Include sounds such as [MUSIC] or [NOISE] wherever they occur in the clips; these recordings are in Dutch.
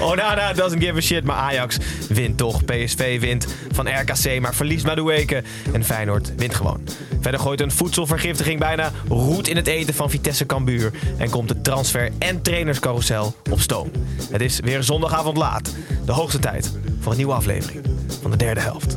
Onana doesn't give a shit, maar Ajax wint toch. PSV wint van RKC, maar verliest Madueke. En Feyenoord wint gewoon. Verder gooit een voedselvergiftiging bijna roet in het eten van Vitesse Cambuur. En komt de transfer- en trainerscarousel op stoom. Het is weer zondagavond laat. De hoogste tijd voor een nieuwe aflevering van de derde helft.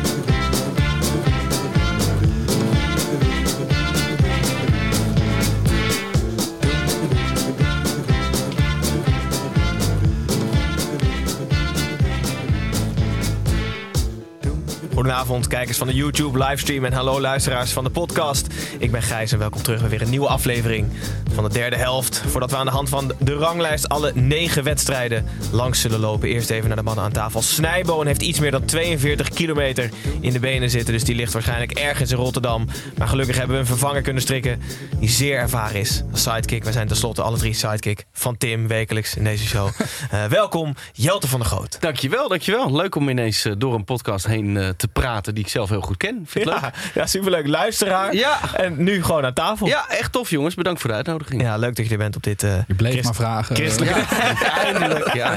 Goedenavond, kijkers van de YouTube livestream en hallo luisteraars van de podcast. Ik ben Gijs en welkom terug bij weer een nieuwe aflevering van de derde helft. Voordat we aan de hand van de ranglijst alle negen wedstrijden langs zullen lopen. Eerst even naar de mannen aan tafel. Snijboon heeft iets meer dan 42 kilometer in de benen zitten, dus die ligt waarschijnlijk ergens in Rotterdam. Maar gelukkig hebben we een vervanger kunnen strikken die zeer ervaren is als sidekick. We zijn tenslotte alle drie sidekick van Tim wekelijks in deze show. [LAUGHS] Eh, welkom, Jelte van der Groot. Dankjewel, dankjewel. Leuk om ineens eh, door een podcast heen eh, te praten die ik zelf heel goed ken. Vind je het Ja, ja, superleuk. Luisteraar. Ja. En nu gewoon aan tafel. leuk? Ja, echt tof jongens. Bedankt voor de uitnodiging. Ja, leuk dat je er bent op dit eh, Je bleef Christ- maar vragen. christelijke, [LAUGHS] [LAUGHS] Eindelijk. Ja,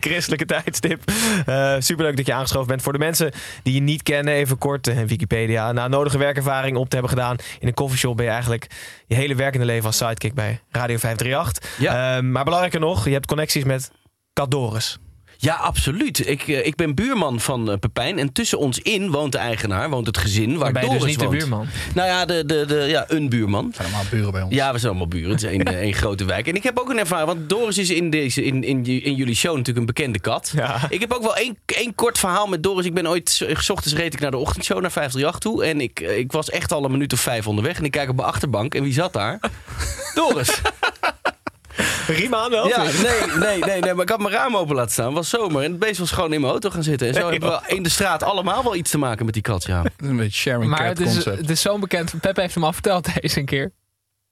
christelijke tijdstip. Eh superleuk dat je aangeschoven bent. Voor de mensen die je niet kennen, even kort eh, Wikipedia. Na nodige werkervaring op te hebben gedaan in een coffeeshop ben je eigenlijk je hele werkende leven als sidekick bij Radio 538. Ja. Eh, maar belangrijker nog, je hebt connecties met Kat Doris. Ja, absoluut. Ik, eh, ik ben buurman van eh, Pepijn. En tussen ons in woont de eigenaar, woont het gezin waar je Doris dus niet de buurman? Nou ja, de, de, de, ja, een buurman. zijn allemaal buren bij ons. Ja, we zijn allemaal buren. Het is één, [LAUGHS] eh, één grote wijk. En ik heb ook een ervaring, want Doris is in, deze, in, in, in jullie show natuurlijk een bekende kat. Ja. Ik heb ook wel één, één kort verhaal met Doris. Ik ben ooit, s- ochtends reed ik naar de ochtendshow, naar 538 toe. En ik, ik was echt al een minuut of vijf onderweg. En ik kijk op mijn achterbank en wie zat daar? [LAUGHS] Doris. [LAUGHS] Riem aan wel. Ja, nee, nee, nee, nee, maar ik had mijn raam open laten staan. Het was zomer en het beest was gewoon in mijn auto gaan zitten. En zo hebben we in de straat allemaal wel iets te maken met die kat, ja. Is een beetje sharing Maar cat het is, concept. het is zo bekend. Pep heeft hem al verteld [LAUGHS] deze een keer.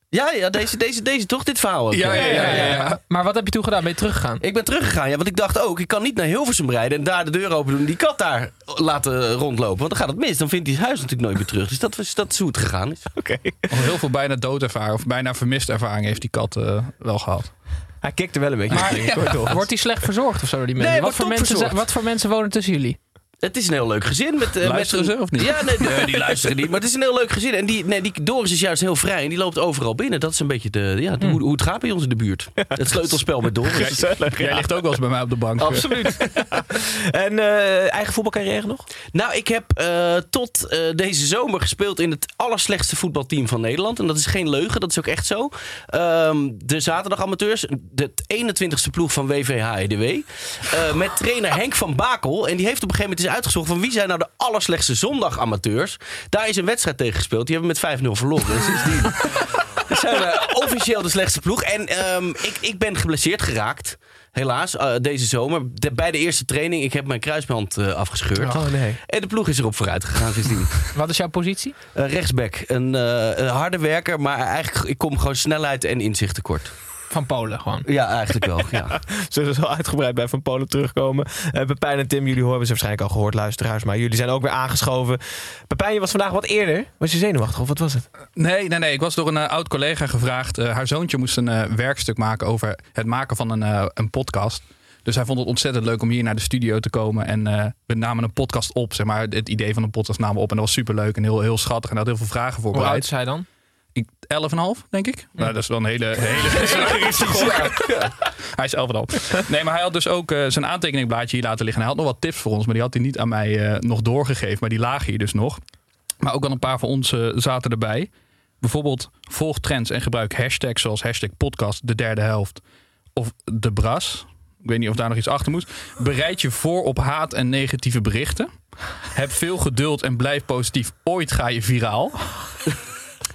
Ja, ja, deze, deze, deze toch, dit verhaal ook. Ja, ja, ja, ja, ja. Maar wat heb je toen gedaan? Ben je teruggegaan? Ik ben teruggegaan, ja, want ik dacht ook, ik kan niet naar Hilversum rijden en daar de deur open doen en die kat daar laten rondlopen. Want dan gaat het mis, dan vindt hij zijn huis natuurlijk nooit meer terug. Dus dat, was, dat is hoe het gegaan is. Oké. Al heel veel bijna doodervaring of bijna vermiste ervaring heeft die kat eh, wel gehad. Hij kikte wel een beetje. Maar-. [LAUGHS] Wordt hij slecht verzorgd of zo door die mensen? Nee, wat, voor mensen zijn- wat voor mensen wonen tussen jullie? Het is een heel leuk gezin. Met, eh, Luisteren met, ze of niet? Ja, nee, nee, die luisteren niet. Maar het is een heel leuk gezin. En die, nee, die Doris is juist heel vrij en die loopt overal binnen. Dat is een beetje de, ja, de- hoe, hoe het gaat bij ons in de buurt. Het sleutelspel met Doris. Gezellig, Jij ja. ligt ook wel eens bij mij op de bank. Absoluut. [LAUGHS] En eh, eigen voetbalcarrière nog? Nou, ik heb eh, tot deze zomer gespeeld in het allerslechtste voetbalteam van Nederland. En dat is geen leugen, dat is ook echt zo. Ehm, de zaterdagamateurs, de 21ste ploeg van WVHEDW. Eh met trainer Henk van Bakel. En die heeft op een gegeven moment eens uitgezocht van wie zijn nou de allerslechtste zondagamateurs. Daar is een wedstrijd tegen gespeeld. Die hebben we met 5-0 verloren. En sindsdien [LAUGHS] zijn we officieel de slechtste ploeg. En ehm, ik, ik ben geblesseerd geraakt. Helaas, eh, deze zomer. De- bij de eerste training, ik heb mijn kruisband eh, afgescheurd. Oh nee. En de ploeg is erop vooruit gegaan sindsdien. [LAUGHS] Wat is jouw positie? Eh, rechtsback, een, eh, een harde werker, maar eigenlijk ik kom gewoon snelheid en inzicht tekort. Van Polen gewoon. Ja, eigenlijk wel. Ja. [LAUGHS] Zullen we zo uitgebreid bij Van Polen terugkomen. Eh Pepijn en Tim, jullie hebben ze waarschijnlijk al gehoord, luisteraars. Maar jullie zijn ook weer aangeschoven. Pepijn, je was vandaag wat eerder. Was je zenuwachtig of wat was het? Nee, nee, nee. Ik was door een eh, oud collega gevraagd. Eh, haar zoontje moest een werkstuk maken over het maken van een, eh, een podcast. Dus hij vond het ontzettend leuk om hier naar de studio te komen. En eh, we namen een podcast op, zeg maar. Het idee van een podcast namen we op. En dat was superleuk en heel, heel schattig. En hij had heel veel vragen Hoe oud is hij dan? Ik, 11,5 denk ik. Nou, dat is wel een hele... hele [LAUGHS] Ja. Hij is 11,5. Nee, maar hij had dus ook eh, zijn aantekeningblaadje hier laten liggen. Hij had nog wat tips voor ons, maar die had hij niet aan mij eh, nog doorgegeven. Maar die lagen hier dus nog. Maar ook wel een paar van ons eh, zaten erbij. Bijvoorbeeld volg trends en gebruik hashtags zoals hashtag podcast de derde helft of de bras. Ik weet niet of daar nog iets achter moet. Bereid je voor op haat en negatieve berichten. Heb veel geduld en blijf positief. Ooit ga je viraal.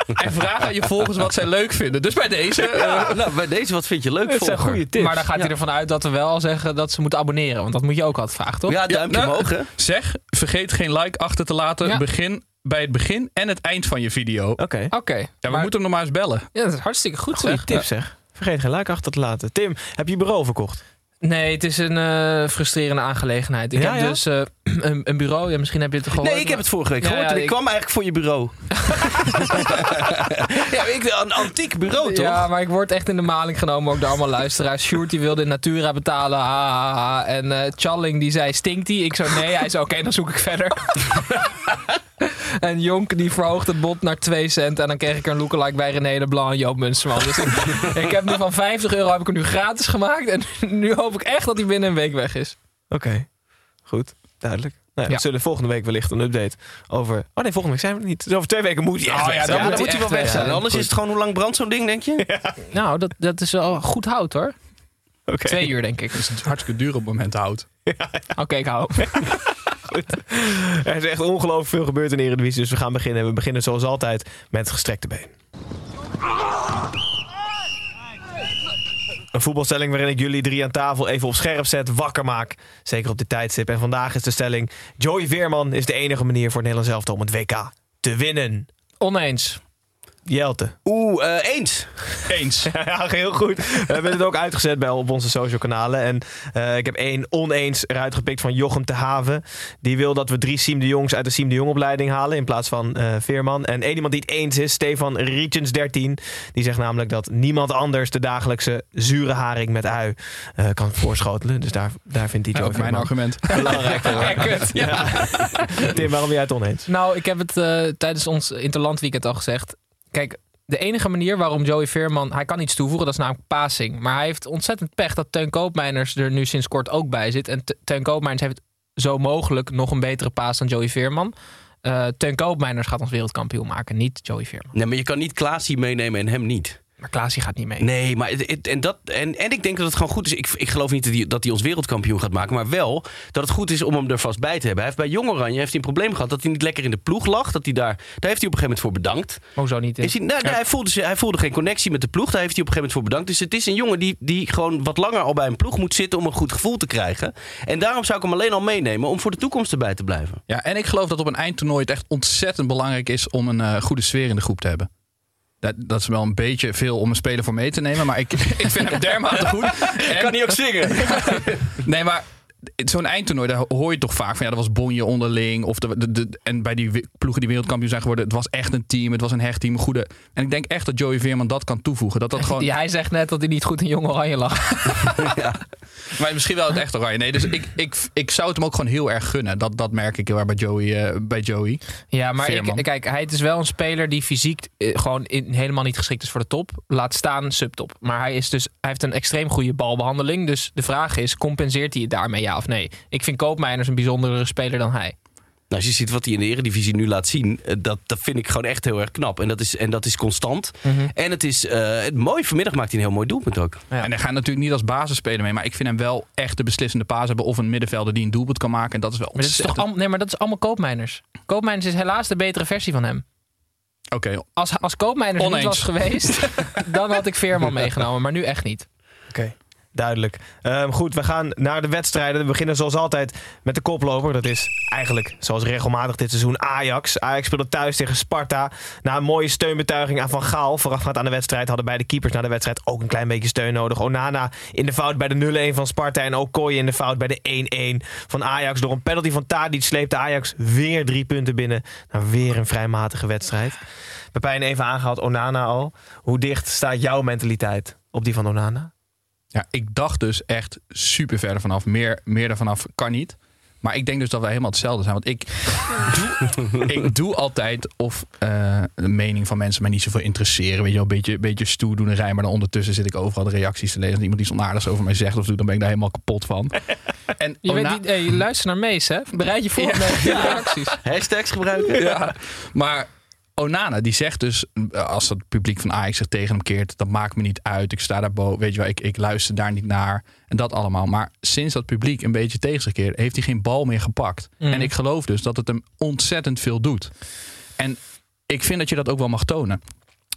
[LAUGHS] En vraag aan je volgers wat zij leuk vinden. Dus bij deze. eh, nou, bij deze, wat vind je leuk? Dat zijn volger? goede tips. Maar dan gaat hij ervan uit dat we wel zeggen dat ze moeten abonneren. Want dat moet je ook altijd vragen, toch? Ja, duimpje Ja, nou, omhoog, hè? zeg, vergeet geen like achter te laten. Ja. Begin bij het begin en het eind van je video. Oké. Oké. Ja, we maar- moeten hem nog maar eens bellen. Ja, dat is hartstikke goed Goeie zeg. tip zeg. Vergeet geen like achter te laten. Tim, heb je je bureau verkocht? Nee, het is een eh, frustrerende aangelegenheid. Ik Ja, heb ja? dus eh, [CLEARS THROAT] een, een bureau. Ja, misschien heb je het gehoord. Nee, ik heb het vorige week Ja, gehoord. ja, en ik, ik- kwam eigenlijk voor je bureau. [LAUGHS] ja, ik, een antiek bureau, toch? Ja, maar ik word echt in de maling genomen ook door allemaal luisteraars. Sjoerd die wilde in Natura betalen. Ha, ha, ha. En eh Challing die zei, stinkt die? Ik zo, nee. Hij zei, oké, dan zoek ik verder. [LAUGHS] en Jonk die verhoogde het bod naar 2 cent. En dan kreeg ik een lookalike bij René de Blanc en Joop Munsterman. Dus ik, ik heb nu van 50 euro heb ik er nu gratis gemaakt. En [LAUGHS] nu hoop ik echt dat hij binnen een week weg is. Oké. Goed. Duidelijk. Nou, ja. We zullen volgende week wellicht een update over... Oh nee, volgende week zijn we er niet. Dus over twee weken moet hij echt Oh ja, dan Ja, moet dan hij moet hij wel weg zijn. Anders is het gewoon hoe lang brandt zo'n ding, denk je? [LAUGHS] Nou, dat, dat is wel goed hout hoor. Oké. Twee uur denk ik. Het is hartstikke duur op het moment hout. [LAUGHS] Oké, ik hou. [LAUGHS] Er is echt ongelooflijk veel gebeurd in de Eredivisie. Dus we gaan beginnen. We beginnen zoals altijd met het gestrekte been. Voetbalstelling waarin ik jullie drie aan tafel even op scherp zet, wakker maak. Zeker op dit tijdstip. En vandaag is de stelling... Joey Veerman is de enige manier voor het Nederlands elftal om het WK te winnen. Oneens. Jelte. Oeh, eh, eens. Eens. [LAUGHS] Ja, heel goed. We hebben het ook uitgezet bij op onze social kanalen. En eh, ik heb één oneens eruit gepikt van Jochem te Haven. Die wil dat we drie Siem de Jongs uit de Siem de Jong opleiding halen. In plaats van eh, Veerman. En één iemand die het eens is, Stefan Rietjens 13. Die zegt namelijk dat niemand anders de dagelijkse zure haring met ui eh, kan voorschotelen. Dus daar, daar vindt hij ook mijn argument. [LAUGHS] belangrijk voor. Ja, kut. Ja. [LAUGHS] Tim, waarom ben jij het oneens? Nou, ik heb het eh, tijdens ons interlandweekend al gezegd. Kijk, de enige manier waarom Joey Veerman... Hij kan iets toevoegen, dat is namelijk passing. Maar hij heeft ontzettend pech dat Teun Koopmeiners er nu sinds kort ook bij zit. En Te- Teun Koopmeiners heeft zo mogelijk nog een betere paas dan Joey Veerman. Eh Teun Koopmeiners gaat ons wereldkampioen maken, niet Joey Veerman. Nee, maar je kan niet Klaasie meenemen en hem niet. Maar Klaasie gaat niet mee. Nee, maar het, het- en, dat, en, en ik denk dat het gewoon goed is. Ik, ik geloof niet dat hij, dat hij ons wereldkampioen gaat maken. Maar wel dat het goed is om hem er vast bij te hebben. Hij heeft bij Jong Oranje heeft hij een probleem gehad dat hij niet lekker in de ploeg lag. Dat hij daar, daar heeft hij op een gegeven moment voor bedankt. Hoezo niet? Is hij, nou, hij, voelde, ze- hij voelde geen connectie met de ploeg. Daar heeft hij op een gegeven moment voor bedankt. Dus het is een jongen die, die gewoon wat langer al bij een ploeg moet zitten om een goed gevoel te krijgen. En daarom zou ik hem alleen al meenemen om voor de toekomst erbij te blijven. Ja, en ik geloof dat op een eindtoernooi het echt ontzettend belangrijk is om een eh, goede sfeer in de groep te hebben. Dat, dat is wel een beetje veel om een speler voor mee te nemen, maar ik, [LAUGHS] ik vind hem dermate goed. En- [LAUGHS] Kan hij ook zingen? [LAUGHS] Nee, maar zo'n eindtoernooi, daar hoor je toch vaak van ja, dat was bonje onderling. Of de, de, de- en bij die ploegen die wereldkampioen zijn geworden, het was echt een team, het was een hecht team, een goede. En ik denk echt dat Joey Veerman dat kan toevoegen. Dat dat [LAUGHS] gewoon. Ja, hij zegt net dat hij niet goed in Jong Oranje lag. [LAUGHS] [LAUGHS] Maar misschien wel het echt oranje. Nee, dus ik, ik, ik zou het hem ook gewoon heel erg gunnen. Dat, dat merk ik heel erg bij Joey. eh, bij Joey. Ja, maar ik, kijk, hij is wel een speler die fysiek eh, gewoon in, helemaal niet geschikt is voor de top. Laat staan subtop. Maar hij, is dus, hij heeft een extreem goede balbehandeling. Dus de vraag is, compenseert hij het daarmee ja of nee? Ik vind Koopmeiners een bijzondere speler dan hij. Nou, als je ziet wat hij in de Eredivisie nu laat zien, eh, dat, dat vind ik gewoon echt heel erg knap. En dat is, en dat is constant. En het is eh, het mooi. Vanmiddag maakt hij een heel mooi doelpunt ook. Ja. En hij gaat natuurlijk niet als basisspeler mee. Maar ik vind hem wel echt de beslissende paas hebben. Of een middenvelder die een doelpunt kan maken. En dat is wel Maar dat is toch ontzettend... al, nee, maar dat is allemaal Koopmeiners. Koopmeiners is helaas de betere versie van hem. Oké, Als, als Koopmeiners er niet was geweest, [LAUGHS] dan had ik Veerman meegenomen. Maar nu echt niet. Oké, duidelijk. Ehm, goed, we gaan naar de wedstrijden. We beginnen zoals altijd met de koploper. Dat is eigenlijk, zoals regelmatig dit seizoen, Ajax. Ajax speelde thuis tegen Sparta. Na een mooie steunbetuiging aan Van Gaal, voorafgaand aan de wedstrijd, hadden beide keepers na de wedstrijd ook een klein beetje steun nodig. Onana in de fout bij de 0-1 van Sparta en Okoye in de fout bij de 1-1 van Ajax. Door een penalty van Tadic sleepte Ajax weer drie punten binnen. Nou, weer een vrij matige wedstrijd. Pepijn even aangehaald, Onana al. Hoe dicht staat jouw mentaliteit op die van Onana? Ja, ik dacht dus echt super verder vanaf. Meer, meer ervan af kan niet. Maar ik denk dus dat wij helemaal hetzelfde zijn. Want ik [LAUGHS] doe, ik doe altijd of eh, de mening van mensen mij niet zoveel interesseren. Weet je wel, een beetje, beetje stoer doen rij. Maar dan ondertussen zit ik overal de reacties te lezen. Als iemand iets onaardigs over mij zegt of doet, dan ben ik daar helemaal kapot van. [LAUGHS] En Je, Ona- weet niet, hey, luister naar Mees, hè? Bereid je voor met de [LAUGHS] reacties. Hashtags gebruiken. ja. Maar Onana, die zegt dus, als het publiek van Ajax zich tegen hem keert, dat maakt me niet uit. Ik sta daar boven, weet je wel, ik, ik luister daar niet naar. En dat allemaal. Maar sinds dat publiek een beetje tegen zich keert, heeft hij geen bal meer gepakt. Mhm. En ik geloof dus dat het hem ontzettend veel doet. En ik vind dat je dat ook wel mag tonen.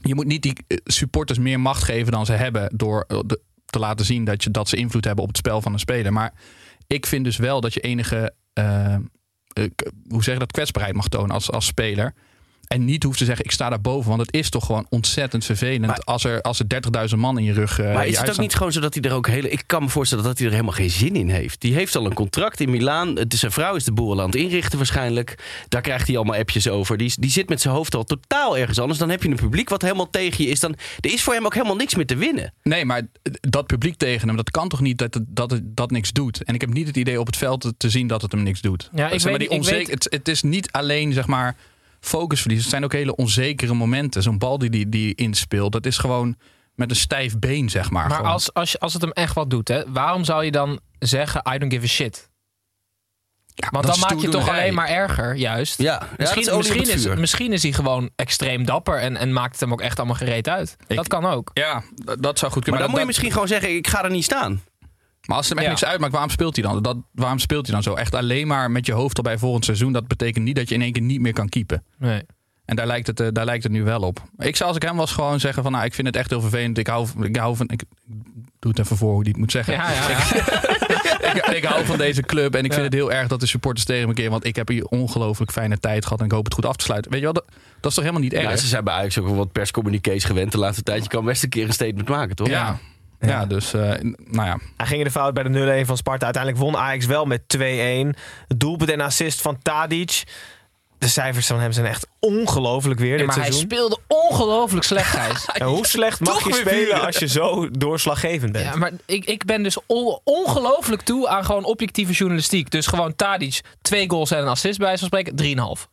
Je moet niet die eh, supporters meer macht geven dan ze hebben door eh, de- te laten zien dat, je, dat ze invloed hebben op het spel van een speler. Maar ik vind dus wel dat je enige, eh, hoe zeg je dat, kwetsbaarheid mag tonen als, als speler. En niet hoeft te zeggen, ik sta daar boven. Want het is toch gewoon ontzettend vervelend Maar- als er, als er 30.000 man in je rug uh, Maar is het ook niet gewoon zo dat hij er ook hele... Ik kan me voorstellen dat hij er helemaal geen zin in heeft. Die heeft al een contract in Milaan. Het is, zijn vrouw is de boel aan het inrichten waarschijnlijk. Daar krijgt hij allemaal appjes over. Die, die zit met zijn hoofd al totaal ergens anders. Dan heb je een publiek wat helemaal tegen je is. Dan, er is voor hem ook helemaal niks meer te winnen. Nee, maar dat publiek tegen hem, dat kan toch niet dat het, dat het dat niks doet. En ik heb niet het idee op het veld te, zien dat het hem niks doet. Ja, ik Zeg maar, weet- die ik weet- het, het is niet alleen zeg maar focusverlies. Het zijn ook hele onzekere momenten. Zo'n bal die, die die inspeelt, dat is gewoon met een stijf been, zeg maar. Maar Gewoon. als, als, als het hem echt wat doet, hè, waarom zou je dan zeggen: I don't give a shit? Ja, Want dan maak je toch alleen maar erger, juist. Ja, Misschien, is misschien, is, misschien is hij gewoon extreem dapper en, en maakt het hem ook echt allemaal gereed uit. Ik- dat kan ook. Ja, dat, zou goed Maar kunnen. dan moet je dat- misschien gewoon zeggen, ik ga er niet staan. Maar als het hem echt Ja. niks uitmaakt, waarom speelt hij dan? Dat, waarom speelt hij dan zo? Echt alleen maar met je hoofd al bij volgend seizoen. Dat betekent niet dat je in één keer niet meer kan keepen. Nee. En daar lijkt, het, eh, daar lijkt het nu wel op. Ik zou als ik hem was gewoon zeggen van... Nou, ik vind het echt heel vervelend. Ik hou, ik hou van... Ik, doe het even voor hoe die het moet zeggen. Ja, ja, ja. [LAUGHS] ik, ik hou van deze club. En ik vind het heel erg dat de supporters tegen me keren. Want ik heb hier ongelooflijk fijne tijd gehad. En ik hoop het goed af te sluiten. Weet je wel, dat, dat is toch helemaal niet erg? Ja, ze zijn bij Ajax ook wel wat perscommunicaties gewend de laatste tijd. Je kan best een keer een statement maken, toch? ja. Ja, dus eh, nou ja. Hij ging in de fout bij de 0-1 van Sparta. Uiteindelijk won Ajax wel met 2-1. Het doelpunt en assist van Tadic. De cijfers van hem zijn echt ongelooflijk weer Ja, dit maar hij seizoen. speelde ongelooflijk slecht, [LAUGHS] Gijs. En hoe slecht mag je spelen als je zo doorslaggevend bent? Ja, maar ik, ik ben dus on- ongelooflijk toe aan gewoon objectieve journalistiek. Dus gewoon Tadic, twee goals en een assist bij van spreken, 3,5.